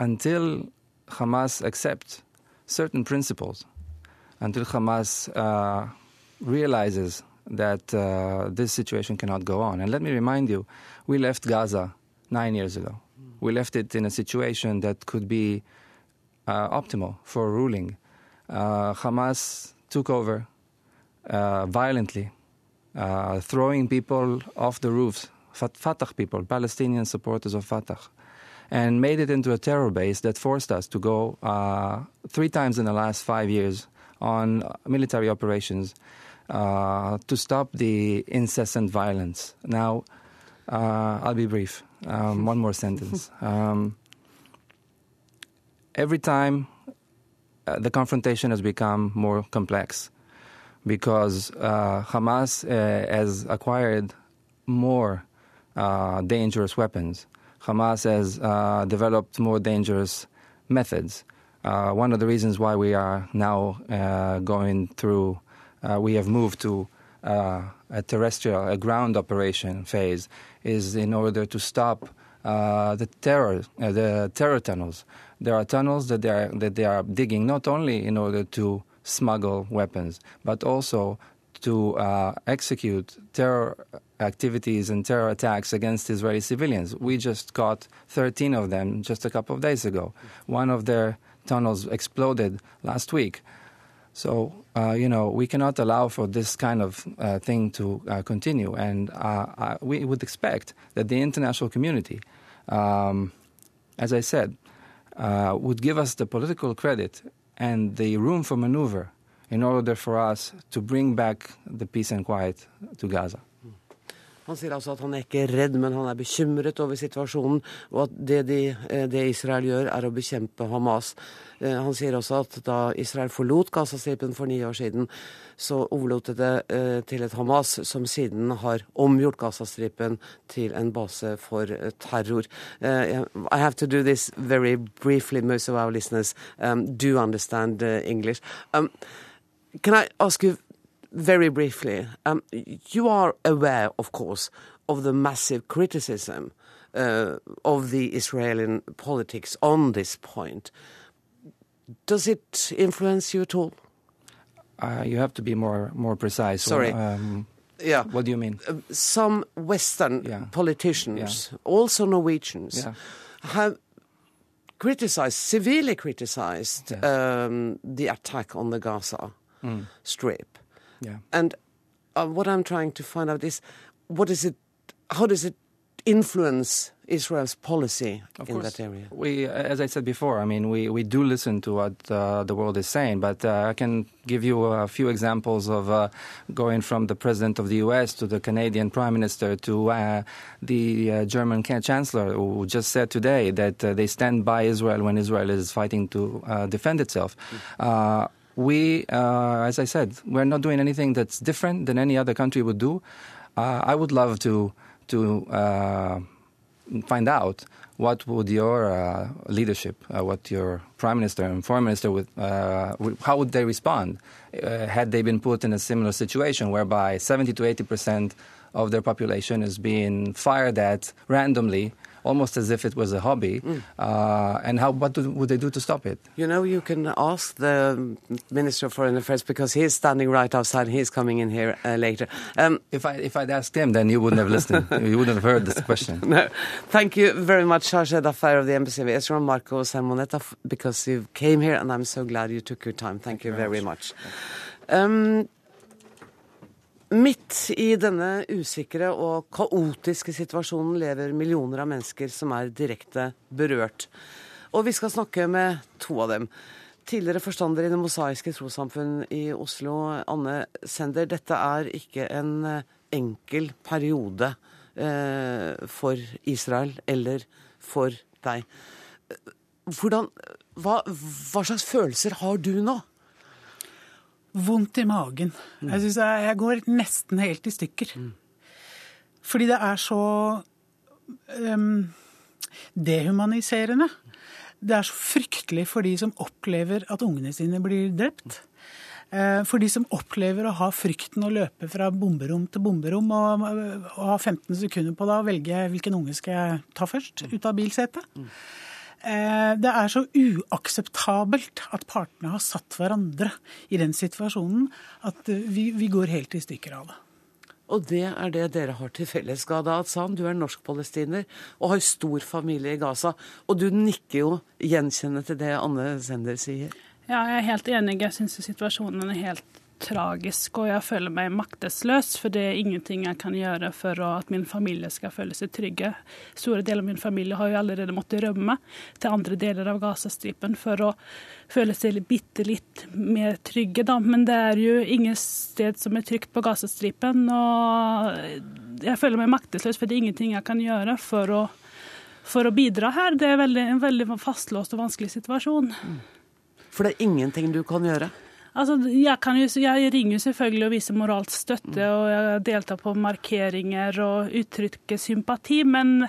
until Hamas accepts certain principles, until Hamas realizes that uh, this situation cannot go on. And let me remind you, we left Gaza nine years ago. We left it in a situation that could be uh, optimal for ruling. Uh, Hamas took over uh, violently, uh, throwing people off the roofs, Fatah people, Palestinian supporters of Fatah, and made it into a terror base that forced us to go uh, three times in the last five years on military operations uh, to stop the incessant violence. Now, uh, I'll be brief. Um, one more sentence. <laughs> Um, every time uh, the confrontation has become more complex because uh, Hamas uh, has acquired more uh, dangerous weapons. Hamas has developed more dangerous methods. One of the reasons why we are now going through uh, we have moved to uh, a terrestrial, a ground operation phase, is in order to stop uh, the terror, uh, the terror tunnels. There are tunnels that they are that they are digging not only in order to smuggle weapons, but also to uh, execute terror activities and terror attacks against Israeli civilians. We just caught 13 of them just a couple of days ago. One of their tunnels exploded last week. So, uh, you know, we cannot allow for this kind of uh, thing to uh, continue. And uh, we would expect that the international community, um, as I said, uh, would give us the political credit and the room for maneuver in order for us to bring back the peace and quiet to Gaza. Han sier altså at han er ikke redd, men han er bekymret over situasjonen, og at det, de, eh, det Israel gjør, er å bekjempe Hamas. Eh, han sier også at da Israel forlot Gazastripen for ni år siden, så overlot det eh, til et Hamas som siden har omgjort Gazastripen til en base for terror. I have to do this very briefly. Most of our listeners um, do understand English. Um, can I ask you very briefly, um, you are aware, of course, of the massive criticism uh, of the Israeli politics on this point. Does it influence you at all? Uh, you have to be more more precise. Sorry. Um, yeah. What do you mean? Uh, some Western yeah. politicians, yeah. also Norwegians, yeah. have criticized, severely criticized um, the attack on the Gaza mm. Strip. Yeah. And uh, what I'm trying to find out is what is it? How does it influence Israel's policy of in course, that area? We, as I said before, I mean, we, we do listen to what uh, the world is saying, but uh, I can give you a few examples of uh, going from the president of the U.S. to the Canadian prime minister to uh, the uh, German chancellor, who just said today that uh, they stand by Israel when Israel is fighting to defend itself. Mm we, uh, as I said, we're not doing anything that's different than any other country would do. Uh, I would love to to uh, find out what would your uh, leadership, uh, what your prime minister and foreign minister would, uh, how would they respond had they been put in a similar situation whereby 70 to 80 percent of their population is being fired at randomly almost as if it was a hobby. Mm. Uh, and how what do, would they do to stop it? You know, you can ask the Minister of Foreign Affairs because he's standing right outside. He's coming in here uh, later. Um, if I if I'd asked him, then you wouldn't have listened. <laughs> you wouldn't have heard this question. <laughs> no. Thank you very much, Chargé d'Affaires of the Embassy of Israel, Marco Sermoneta, because you came here, and I'm so glad you took your time. Thank, Thank you very much. much. Um, Midt i denne usikre og kaotiske situasjonen lever millioner av mennesker som er direkte berørt. Og vi skal snakke med to av dem. Tidligere forstander i Det mosaiske trossamfunn i Oslo, Anne Sender. Dette er ikke en eh, enkel periode eh, for Israel eller for deg. Hvordan, hva, hva, slags følelser har du nå? Vondt i magen. Jeg syns jeg, går nesten helt i stykker. Fordi det er så um, dehumaniserende. Det er så fryktelig for de som opplever at ungene sine blir drept. Eh, for de som opplever å ha frykten å løpe fra bomberom til bomberom og, og ha 15 sekunder på det å velge hvilken unge skal jeg ta først ut av bilsetet. Eh, det er så uakseptabelt at partene har satt hverandre i den situasjonen at vi, vi går helt i stykker av det. Og det er det dere har til felles. Gada Atsan, du er norsk-palestiner og har stor familie i Gaza. Og du nikker jo gjenkjennende til det Anne Sender sier. Ja, jeg er helt enig. Jeg syns situasjonen er helt tragisk, og jeg føler meg maktesløs, for det er ingenting jeg kan gjøre for at min familie skal føle seg trygge. Store deler av min familie har jo allerede måttet rømme til andre deler av Gazastripen for å føle seg bitte litt mer trygge, da. Men det er jo ingen sted som er trygt på Gazastripen, og jeg føler meg maktesløs, for det er ingenting jeg kan gjøre for å, for å bidra her. Det er veldig, en veldig fastlåst og vanskelig situasjon. For det er ingenting du kan gjøre? Altså, jeg, jo, jeg, ringer selvfølgelig og viser moralsk støtte, og jeg deltar på markeringer og uttrykker sympati. Men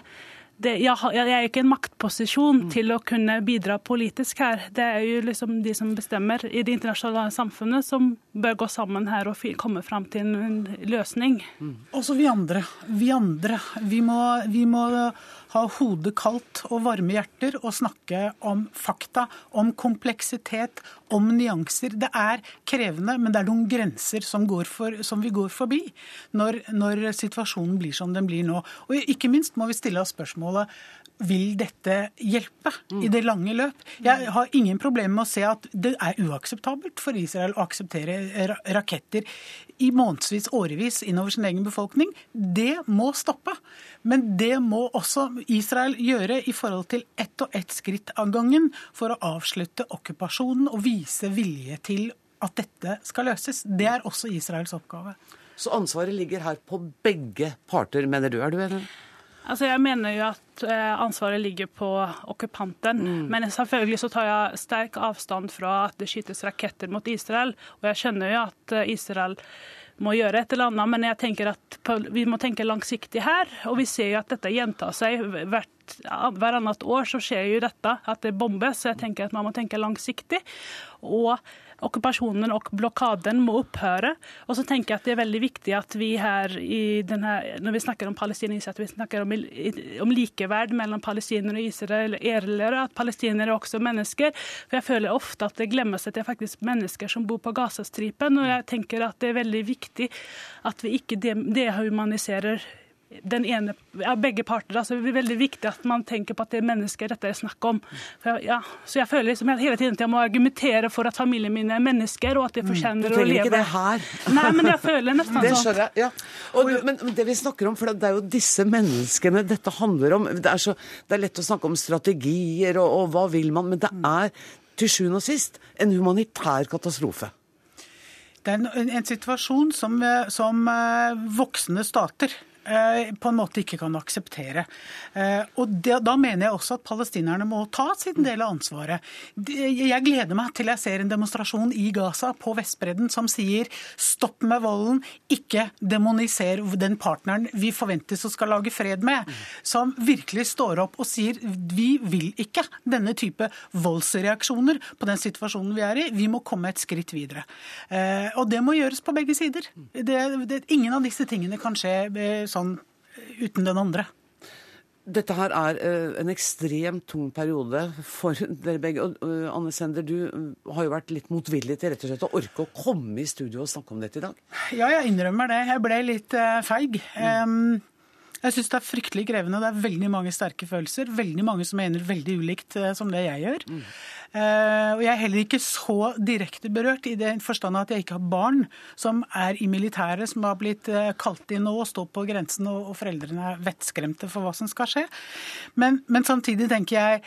det, jeg, jeg, er ikke i en maktposisjon mm. til å kunne bidra politisk her. Det er jo liksom de som bestemmer i det internasjonale samfunnet, som bør gå sammen her og komme fram til en løsning. Mm. Også vi andre. Vi andre. Vi må, vi må ha hodet kaldt og varme hjerter og snakke om fakta, om kompleksitet, om nyanser. Det er krevende, men det er noen grenser som, for, som vi går forbi når, når situasjonen blir som den blir nå. Og ikke minst må vi stille oss spørsmålet vil dette hjelpe i det lange løp? Jeg har ingen problemer med å se at det er uakseptabelt for Israel å akseptere raketter i månedsvis, årevis innover sin egen befolkning. Det må stoppe. Men det må også Israel gjøre i forhold til ett og ett skritt av gangen for å avslutte okkupasjonen og vise vilje til at dette skal løses. Det er også Israels oppgave. Så ansvaret ligger her på begge parter, mener du? Er du enig? Altså Jeg mener jo at eh, ansvaret ligger på okkupanten. Mm. Men selvfølgelig så tar jeg sterk avstand fra at det skytes raketter mot Israel. Og jeg skjønner jo at eh, Israel må gjøre et eller annet, men jeg tenker at vi må tenke langsiktig her. Og vi ser jo at dette gjentar seg hvert annet år så skjer jo dette, at det bombes. Så jeg tenker at man må tenke langsiktig. Og okkupasjonen og blokaden må opphøre. Og så tenker jeg at det er veldig viktig at vi her denne, når vi snakker om palestinere, at vi snakker om, om likeverd mellom palestinere og israelere, at palestinere er også mennesker. For jeg føler ofte at det glemmes at det er faktisk mennesker som bor på Gazastripen. Og jeg tenker at det er veldig viktig at vi ikke dehumaniserer den ene, ja, begge parter. Altså, det er veldig viktig at man tenker på at det er mennesker dette er snakk om. For, ja, så jeg føler liksom hele tiden at jeg må argumentere for at familien min er mennesker, og at de mm. fortjener å leve. Du trenger ikke det her. Nei, men jeg føler nesten sånn. Det skjønner jeg, ja. Og, men det vi snakker om, for det er jo disse menneskene dette handler om. Det er, så, det er lett å snakke om strategier og, og hva vil man, men det er til sjuende og sist en humanitær katastrofe. Det er en, en situasjon som, eh, som eh, voksne stater på en måte ikke kan akseptere. Eh, og Da mener jeg også at palestinerne må ta sin del av ansvaret. Jeg gleder meg til jeg ser en demonstrasjon i Gaza, på Vestbredden, som sier stopp med volden, ikke demoniser den partneren vi forventes å skal lage fred med. Som virkelig står opp og sier vi vil ikke denne type voldsreaksjoner på den situasjonen vi er i. Vi må komme et skritt videre. Eh, og det må gjøres på begge sider. Det, det, ingen av disse tingene kan skje sånn uten den andre. Dette her er uh, en ekstremt tung periode for <laughs> dere begge. Og uh, Anne Sender, du uh, har jo vært litt motvillig til rett og slett å orke å komme i studio og snakke om dette i dag. Ja, jeg innrømmer det. Jeg ble litt feig. Um, jeg syns det er fryktelig krevende. Det er veldig mange sterke følelser. Veldig mange som mener veldig ulikt som det jeg gjør. Mm. Eh, og jeg er heller ikke så direkte berørt, i den forstand at jeg ikke har barn som er i militæret, som har blitt eh, kalt inn og står på grensen, og foreldrene er vettskremte for hva som skal skje. Men, men samtidig tenker jeg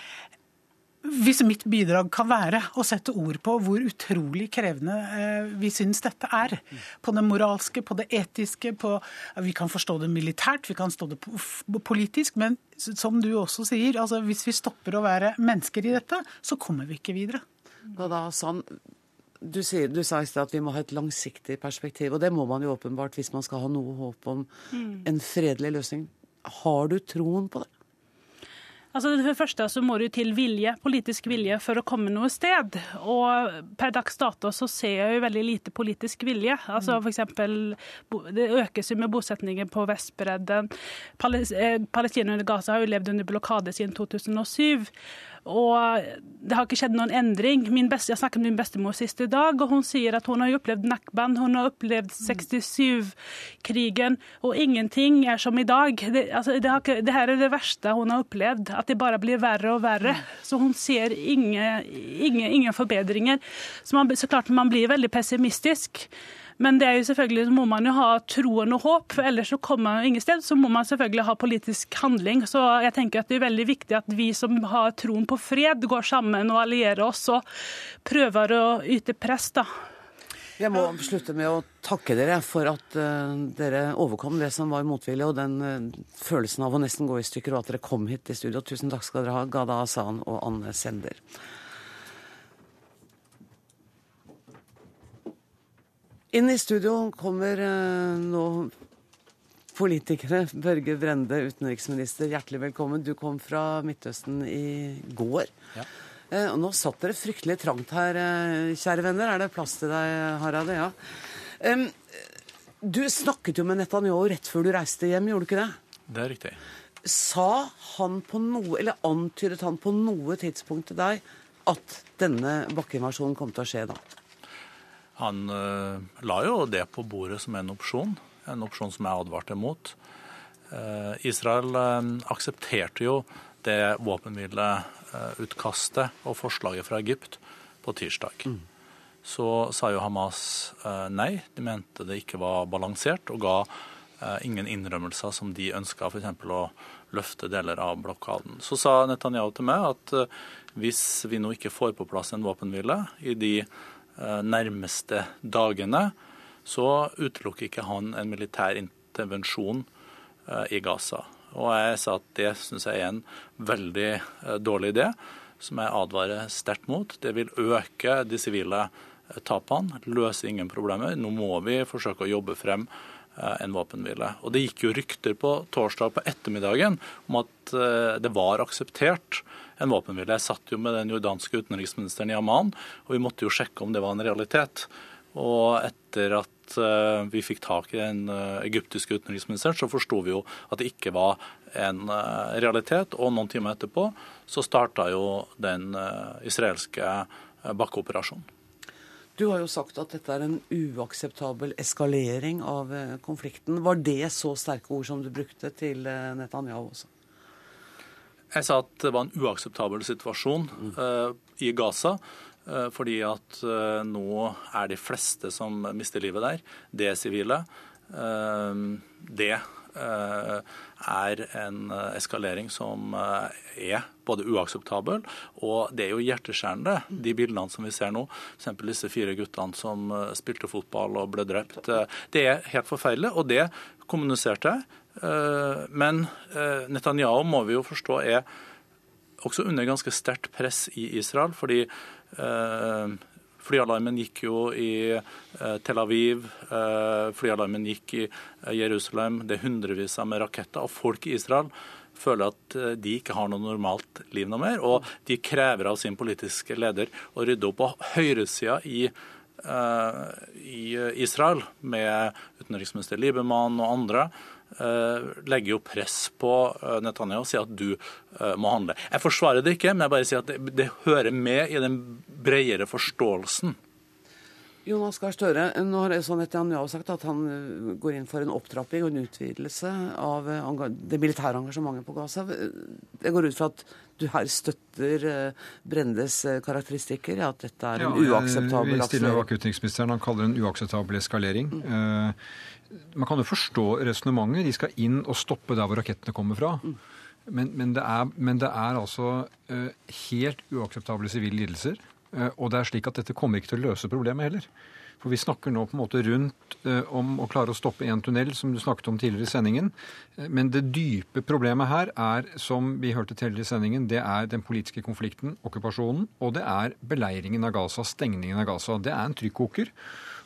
hvis mitt bidrag kan være å sette ord på hvor utrolig krevende eh, vi syns dette er. På det moralske, på det etiske, på Vi kan forstå det militært, vi kan forstå det politisk, men som du også sier, altså hvis vi stopper å være mennesker i dette, så kommer vi ikke videre. Da, da, sånn, du, sier, du sa i sted at vi må ha et langsiktig perspektiv, og det må man jo åpenbart hvis man skal ha noe håp om mm. en fredelig løsning. Har du troen på det? Altså, for det første så må det til vilje, politisk vilje for å komme noe sted. Og per dags dato så ser jeg jo veldig lite politisk vilje. Altså for eksempel, Det økes jo med bosetningen på Vestbredden. Palestina Palestinerne i Gaza har jo levd under blokade siden 2007. Og det har ikke skjedd noen endring. Beste, jeg snakket med min bestemor sist i dag, og hun sier at hun har opplevd Nakban, hun har opplevd 67-krigen, og ingenting er som i dag. Det, altså, det, ikke, det, her er det verste hun har opplevd, at det bare blir verre og verre. Så hun ser ingen, ingen, ingen forbedringer. Så, man, så klart man blir veldig pessimistisk. Men det er jo selvfølgelig, så må man jo ha troen og håp, for ellers så kommer man ingen sted. Så må man selvfølgelig ha politisk handling. Så jeg tenker at det er veldig viktig at vi som har troen på fred, går sammen og allierer oss og prøver å yte press. da. Jeg må slutte med å takke dere for at uh, dere overkom det som var motvilje, og den uh, følelsen av å nesten gå i stykker, og at dere kom hit i studio. Tusen takk skal dere ha, Gada Asan og Anne Sender. Inn i studio kommer uh, nå politikere. <laughs> Børge Brende, utenriksminister, hjertelig velkommen. Du kom fra Midtøsten i går. Ja. Uh, og nå satt dere fryktelig trangt her, uh, kjære venner. Er det plass til deg, Harald? Ja. Du snakket jo med Netanyahu rett før du reiste hjem, gjorde du ikke det? Det er riktig. Sa han på noe, eller antydet han på noe tidspunkt til deg at denne bakkeinvasjonen kom til å skje da? Han uh, la jo det på bordet som en opsjon, en opsjon som jeg advarte mot. Uh, Israel uh, aksepterte jo det våpenhvileutkastet og forslaget fra Egypt på tirsdag. Mm. Så sa jo Hamas nei, de mente det ikke var balansert, og ga ingen innrømmelser som de ønska, f.eks. å løfte deler av blokaden. Så sa Netanyahu til meg at hvis vi nå ikke får på plass en våpenhvile i de Eh, nærmeste dagene, så utelukker ikke han en militær intervensjon eh, i Gaza. Og jeg sa at det syns jeg er en veldig eh, dårlig idé, som jeg advarer sterkt mot. Det vil øke de sivile tapene, løse ingen problemer. Nå må vi forsøke å jobbe frem en våpenhvile. Og Det gikk jo rykter på torsdag på ettermiddagen om at det var akseptert en våpenhvile. Jeg satt jo med den jordanske utenriksministeren i Amman, og vi måtte jo sjekke om det var en realitet. Og etter at uh, vi fikk tak i den egyptiske utenriksministeren, så forsto vi jo at det ikke var en realitet. Og noen timer etterpå så starta jo den israelske bakkeoperasjonen. Du har jo sagt at dette er en uakseptabel eskalering av konflikten. Var det så sterke ord som du brukte til Netanyahu også? Jeg sa at det var en uakseptabel situasjon uh, i Gaza. Uh, fordi at uh, nå er de fleste som mister livet der, det er sivile. det er en eskalering som er både uakseptabel og det er jo hjerteskjærende, de bildene som vi ser nå. F.eks. disse fire guttene som spilte fotball og ble drept. Det er helt forferdelig, og det kommuniserte jeg. Eh, men eh, Netanyahu må vi jo forstå er også under ganske sterkt press i Israel. fordi eh, Flyalarmen gikk jo i Tel Aviv, flyalarmen gikk i Jerusalem. Det er hundrevis av med raketter. Og folk i Israel føler at de ikke har noe normalt liv noe mer. Og de krever av sin politiske leder å rydde opp. Og høyresida i, i Israel, med utenriksminister Liebermann og andre, Eh, legger jo press på eh, Netanyahu og sier at du eh, må handle. Jeg forsvarer det ikke, men jeg bare sier at det, det hører med i den bredere forståelsen. Jonas Gahr Støre, nå har Netanyahu sagt at han går inn for en opptrapping og en utvidelse av det militære engasjementet på Gaza. Jeg går ut fra at du her støtter Brendes karakteristikker, at dette er en ja, uakseptabel Vi stiller bak utenriksministeren. Han kaller det en uakseptabel eskalering. Mm. Man kan jo forstå resonnementet. De skal inn og stoppe der hvor rakettene kommer fra. Men, men, det, er, men det, er, altså helt uakseptable sivile lidelser. Og det er slik at dette kommer ikke til å løse problemet heller. For vi snakker nå på en måte rundt uh, om å klare å stoppe én tunnel, som du snakket om tidligere i sendingen. Men det dype problemet her er, som vi hørte tidligere i sendingen, det er den politiske konflikten, okkupasjonen, og det er beleiringen av Gaza, stengningen av Gaza. Det er en trykkoker.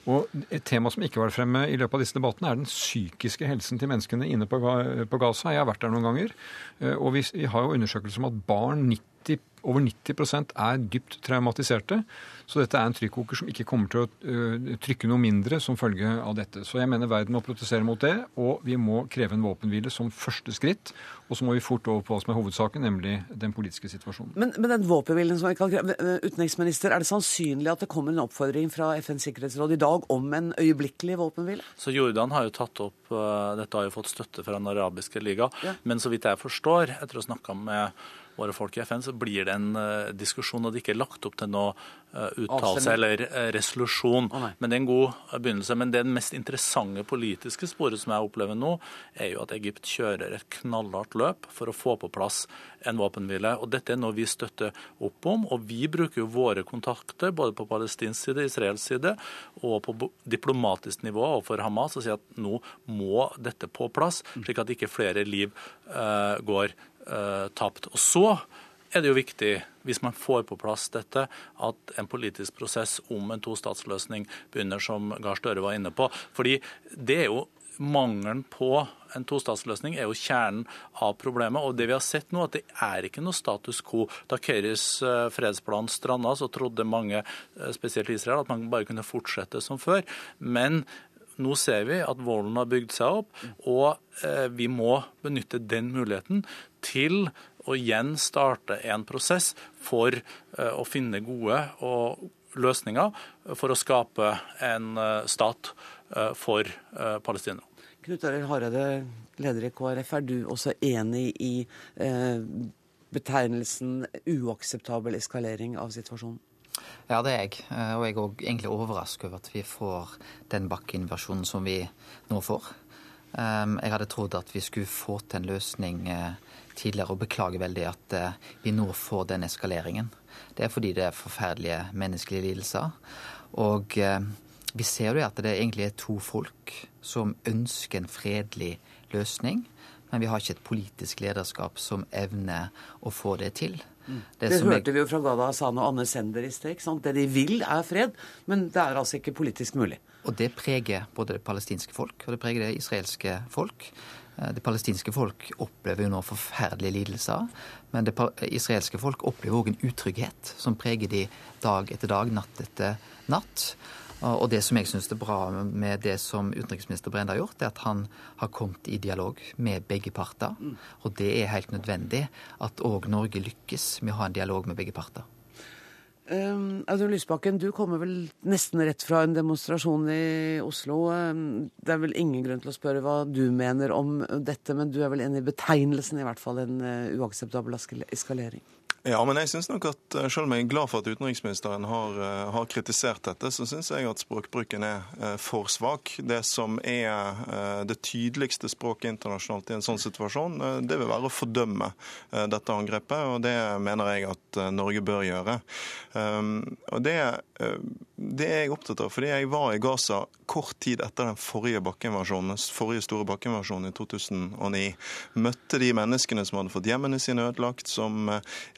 Og Et tema som ikke var fremme i løpet av disse debattene, er den psykiske helsen til menneskene inne på, Gaza. Jeg har vært der noen ganger. Eh, og vi, har jo undersøkelser om at barn 90, over 90% er dypt traumatiserte. Så dette er en trykkoker som ikke kommer til å uh, trykke noe mindre som følge av dette. Så jeg mener verden må protestere mot det, og vi må kreve en våpenhvile som første skritt. Og så må vi fort over på hva som er hovedsaken, nemlig den politiske situasjonen. Men, men den våpenhvilen som vi kan kreve, utenriksminister, er det sannsynlig at det kommer en oppfordring fra FNs sikkerhetsråd i dag om en øyeblikkelig våpenhvile? Så Jordan har jo tatt opp uh, Dette har jo fått støtte fra Den arabiske liga. Ja. Men så vidt jeg forstår, etter å ha snakka med våre folk i FN, så blir det en uh, diskusjon, og det ikke er lagt opp til noe uh, uttalelse eller uh, resolusjon. Oh, men det er en god begynnelse. Men det mest interessante politiske sporet som jeg opplever nå, er jo at Egypt kjører et knallhardt løp for å få på plass en våpenhvile. Og dette er noe vi støtter opp om. Og vi bruker jo våre kontakter både på palestinsk side, israelsk side og på diplomatisk nivå overfor Hamas og sier at nå må dette på plass, slik at ikke flere liv går tapt. Og så er det jo viktig, hvis man får på plass dette, at en politisk prosess om en tostatsløsning begynner, som Gahr Støre var inne på. Fordi det er jo mangelen på en tostatsløsning er jo kjernen av problemet. Og det vi har sett nå, at det er ikke noe status quo. Da Keris eh, fredsplan stranda, så trodde mange, eh, spesielt Israel, at man bare kunne fortsette som før. Men nå ser vi at volden har bygd seg opp, og vi må benytte den muligheten til å igjen starte en prosess for eh, å finne gode løsninger for å skape en eh, stat eh, for Palestina. Knut Arild Hareide, leder i KrF, er du også enig i betegnelsen uakseptabel eskalering av situasjonen? Ja, det er jeg. Og jeg er òg egentlig overrasket over at vi får den bakkeinversjonen som vi nå får. Jeg hadde trodd at vi skulle få til en løsning tidligere og beklager veldig at eh, vi nå får den eskaleringen. Det er fordi det er forferdelige menneskelige lidelser. Og eh, vi ser jo at det egentlig er to folk som ønsker en fredelig løsning. Men vi har ikke et politisk lederskap som evner å få det til. Det, det hørte jeg... vi jo fra Gada Hassan og Anne Sender i sted. Det de vil, er fred, men det er altså ikke politisk mulig. Og det preger både det palestinske folk og det preger det israelske folk. Eh, det palestinske folk opplever jo nå forferdelige lidelser. Men det israelske folk opplever òg en utrygghet som preger de dag etter dag, natt etter natt. Og det som jeg syns er bra med det som utenriksminister Brende har gjort, er at han har kommet i dialog med begge parter. Mm. Og det er helt nødvendig at òg Norge lykkes med å ha en dialog med begge parter. Um, Audun Lysbakken, du kommer vel nesten rett fra en demonstrasjon i Oslo. Um, det er vel ingen grunn til å spørre hva du mener om dette, men du er vel enig i betegnelsen, i hvert fall en uh, uakseptabel eskalering? Ja, men jeg synes nok at eh, selv om jeg er glad for at utenriksministeren har, eh, har kritisert dette, så syns jeg at språkbruken er eh, for svak. Det som er det tydeligste språket internasjonalt i en sånn situasjon, det vil være å fordømme dette angrepet, og det mener jeg at Norge bør gjøre. Og det, det er jeg opptatt av, fordi jeg var i Gaza kort tid etter den forrige bakkeinvasjonen, forrige store bakkeinvasjonen i 2009. Møtte de menneskene som hadde fått hjemmene sine ødelagt, som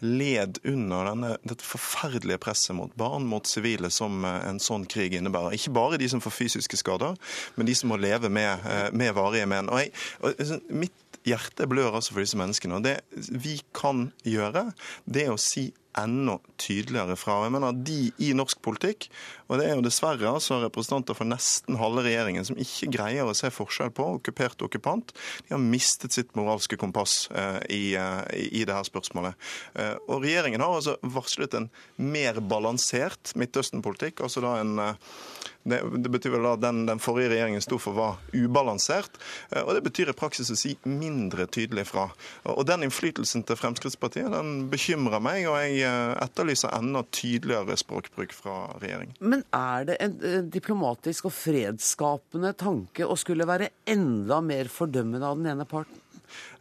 led under denne, dette forferdelige presset mot barn, mot sivile, som eh, en sånn krig innebærer. Ikke bare de som får fysiske skader, men de som må leve med, eh, med varige men. Og jeg, og, sånn, mitt hjerte blør altså for disse menneskene. og Det vi kan gjøre, det er å si enda tydeligere fra. Jeg mener De i norsk politikk, og det er jo dessverre altså representanter for nesten halve regjeringen som ikke greier å se forskjell på okkupert og okkupant, de har mistet sitt moralske kompass eh, i, eh, i det her spørsmålet. Eh, og Regjeringen har altså varslet en mer balansert Midtøsten-politikk, altså da en det, det, betyr vel at den, den forrige regjeringen sto for, var ubalansert. Og Det betyr i praksis å si mindre tydelig fra. Og Den innflytelsen til Fremskrittspartiet den bekymrer meg, og jeg Eh, etterlyser enda tydeligere språkbruk fra regjeringen. Men er det en eh, diplomatisk og fredsskapende tanke å skulle være enda mer fordømmende av den ene parten?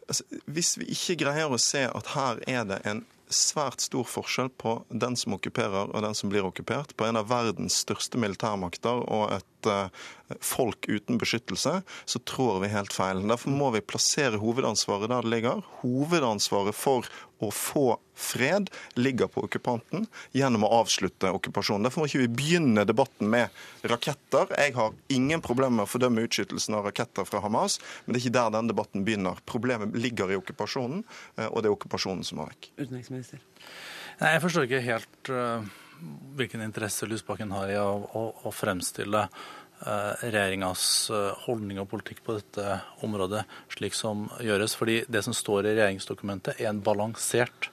altså, hvis vi ikke greier å se at her er det en svært stor forskjell på den som okkuperer og den som blir okkupert, på en av verdens største militærmakter og et folk uten beskyttelse, så trår vi helt feil. Derfor må vi plassere hovedansvaret der det ligger. Hovedansvaret for å få fred ligger på okkupanten gjennom å avslutte okkupasjonen. Derfor må ikke vi begynne debatten med raketter. Jeg har ingen problemer med å fordømme utskytelsen av raketter fra Hamas, men det er ikke der den debatten begynner. Problemet ligger i okkupasjonen, eh, og det er okkupasjonen som må vekk. Utenriksminister. Nei, Jeg forstår ikke helt uh, hvilken interesse Lysbakken har i å, å, å fremstille uh, regjeringas uh, holdning og politikk på dette området slik som gjøres. Fordi det som står i regjeringsdokumentet, er en balansert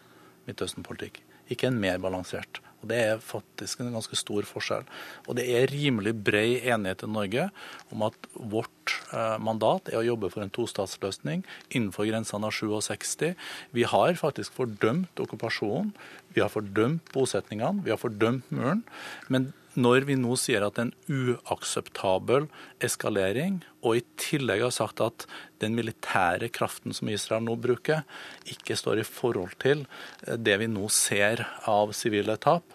Midtøsten-politikk, ikke en mer balansert. Og Det er faktisk en ganske stor forskjell. Og det er rimelig brei enighet i Norge om at vårt eh, mandat er å jobbe for en tostatsløsning innenfor grensene av 67. Vi har faktisk fordømt okkupasjonen, vi har fordømt bosetningene, vi har fordømt muren. Men når vi nå sier at det er en uakseptabel eskalering, og i tillegg har sagt at den militære kraften som Israel nå bruker, ikke står i forhold til eh, det vi nå ser av sivile tap,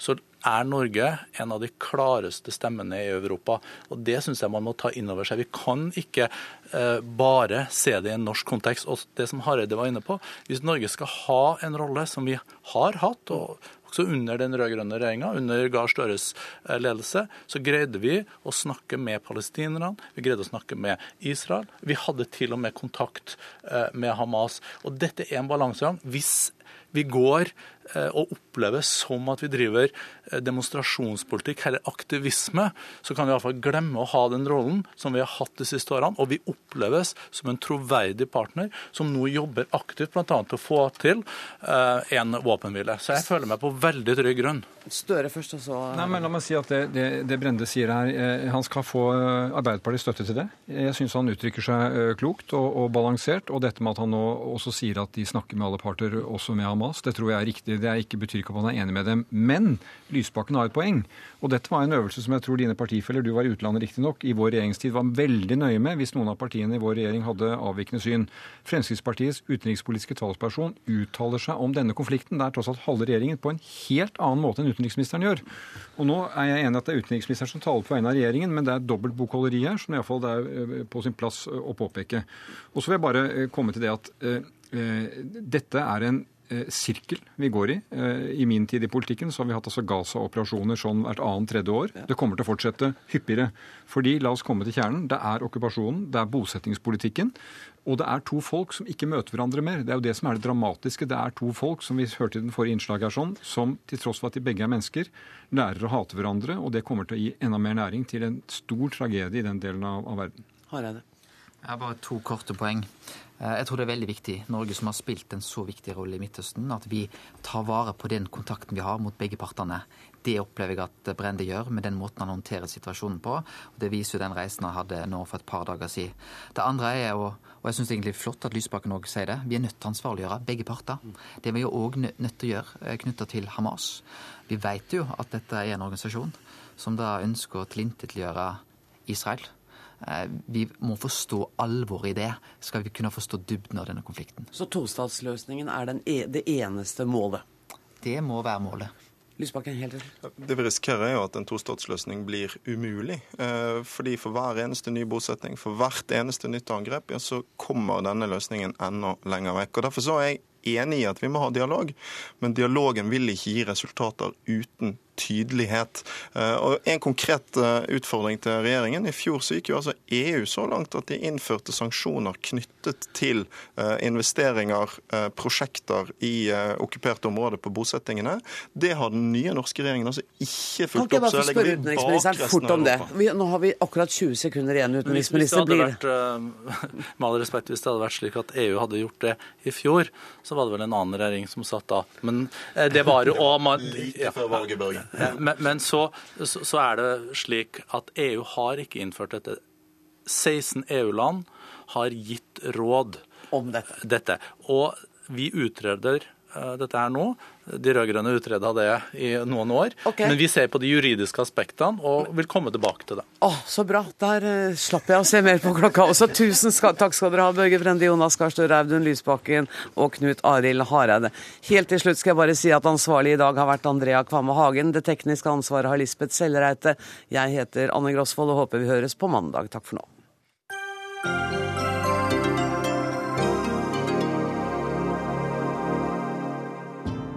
så er Norge en av de klareste stemmene i Europa. Og Det syns jeg man må ta inn over seg. Vi kan ikke eh, bare se det i en norsk kontekst. Og det som Hareide var inne på, Hvis Norge skal ha en rolle som vi har hatt, og også under den rød-grønne regjeringa, under Gahr Støres eh, ledelse, så greide vi å snakke med palestinerne, vi greide å snakke med Israel. Vi hadde til og med kontakt eh, med Hamas. Og dette er en balansegang. Hvis vi går Eh, og oppleves som at vi driver eh, demonstrasjonspolitikk eller aktivisme, så kan vi iallfall glemme å ha den rollen som vi har hatt de siste årene. Og vi oppleves som en troverdig partner som nå jobber aktivt bl.a. til å få til eh, en våpenhvile. Så jeg føler meg på veldig trygg grunn. Støre først, og så Nei, men La meg si at det, det, det Brende sier her, han skal få Arbeiderpartiets støtte til det. Jeg syns han uttrykker seg klokt og, og balansert. Og dette med at han nå også sier at de snakker med alle parter, også med Hamas, det tror jeg er riktig det er ikke betyr ikke at man er enig med dem. Men Lysbakken har et poeng. Og dette var en øvelse som jeg tror dine partifeller, du var i utlandet riktignok, i vår regjeringstid var veldig nøye med hvis noen av partiene i vår regjering hadde avvikende syn. Fremskrittspartiets utenrikspolitiske talsperson uttaler seg om denne konflikten. Det er tross alt halve regjeringen på en helt annen måte enn utenriksministeren gjør. Og nå er jeg enig at det er utenriksministeren som taler på vegne av regjeringen, men det er dobbelt bokholderi her, som iallfall det er eh, på sin plass å påpeke. Og så vil jeg bare eh, komme til det at uh, dette er en Eh, sirkel vi går i. Eh, I min tid i politikken så har vi hatt altså Gaza-operasjoner sånn hvert annet tredje år. Det kommer til å fortsette hyppigere. Fordi, la oss komme til kjernen, det er okkupasjonen, det er bosettingspolitikken. Og det er to folk som ikke møter hverandre mer. Det er jo det som er det dramatiske. Det er to folk, som vi hørte i den forrige innslaget her, sånn, som til tross for at de begge er mennesker, lærer å hate hverandre. Og det kommer til å gi enda mer næring til en stor tragedie i den delen av, av verden. Hareide. Jeg har bare to korte poeng. Eh, jeg tror det er veldig viktig, Norge som har spilt en så viktig rolle i Midtøsten, at vi tar vare på den kontakten vi har mot begge partene. Det opplever jeg at Brende gjør med den måten han håndterer situasjonen på. Det viser jo den reisen han hadde nå for et par dager siden. Det andre er jo, og jeg syns egentlig flott at Lysbakken òg sier det, vi er nødt til å ansvarliggjøre begge parter. Det er vi jo òg nødt til å gjøre eh, knytta til Hamas. Vi vet jo at dette er en organisasjon som da ønsker å tilintetgjøre Israel. Eh, vi må forstå alvoret i det, skal vi kunne forstå dybden av denne konflikten. Så tostatsløsningen er e det eneste målet? Det må være målet. Lysbakken, helt Det vi risikerer, er jo at en tostatsløsning blir umulig. Eh, fordi for hver eneste ny bosetning, for hvert eneste nytt angrep, ja, så kommer denne løsningen enda lenger vekk. Og Derfor så er jeg enig i at vi må ha dialog, men dialogen vil ikke gi resultater uten tydelighet. Eh, og En konkret eh, utfordring til regjeringen. I fjor så gikk jo altså EU så langt at de innførte sanksjoner knyttet til eh, investeringer, prosjekter i okkuperte områder på bosettingene. Det har den nye norske regjeringen altså ikke fulgt opp. Så legger vi utenriksministeren fort om det. Vi, nå har vi akkurat 20 sekunder igjen, utenriksminister. Hvis det hadde vært, med all respekt, hvis det hadde vært slik at EU hadde gjort det i fjor, så var det vel en annen regjering som satt da. Men det var jo Like før valget, ja, men, men så, så, er det slik at EU har ikke innført dette. 16 EU-land har gitt råd om dette. dette. Og vi utreder dette her nå. De rød-grønne utreda det i noen år. Okay. Men vi ser på de juridiske aspektene og vil komme tilbake til det. Åh, Så bra. Der uh, slapp jeg å se mer på klokka også. Tusen skal, takk skal dere ha, Børge Brende, Jonas Gahr Støre, Audun Lysbakken og Knut Arild Hareide. Helt til slutt skal jeg bare si at ansvarlig i dag har vært Andrea Kvamme Hagen. Det tekniske ansvaret har Lisbeth Sellereite. Jeg heter Anne Grosvold og håper vi høres på mandag. Takk for nå.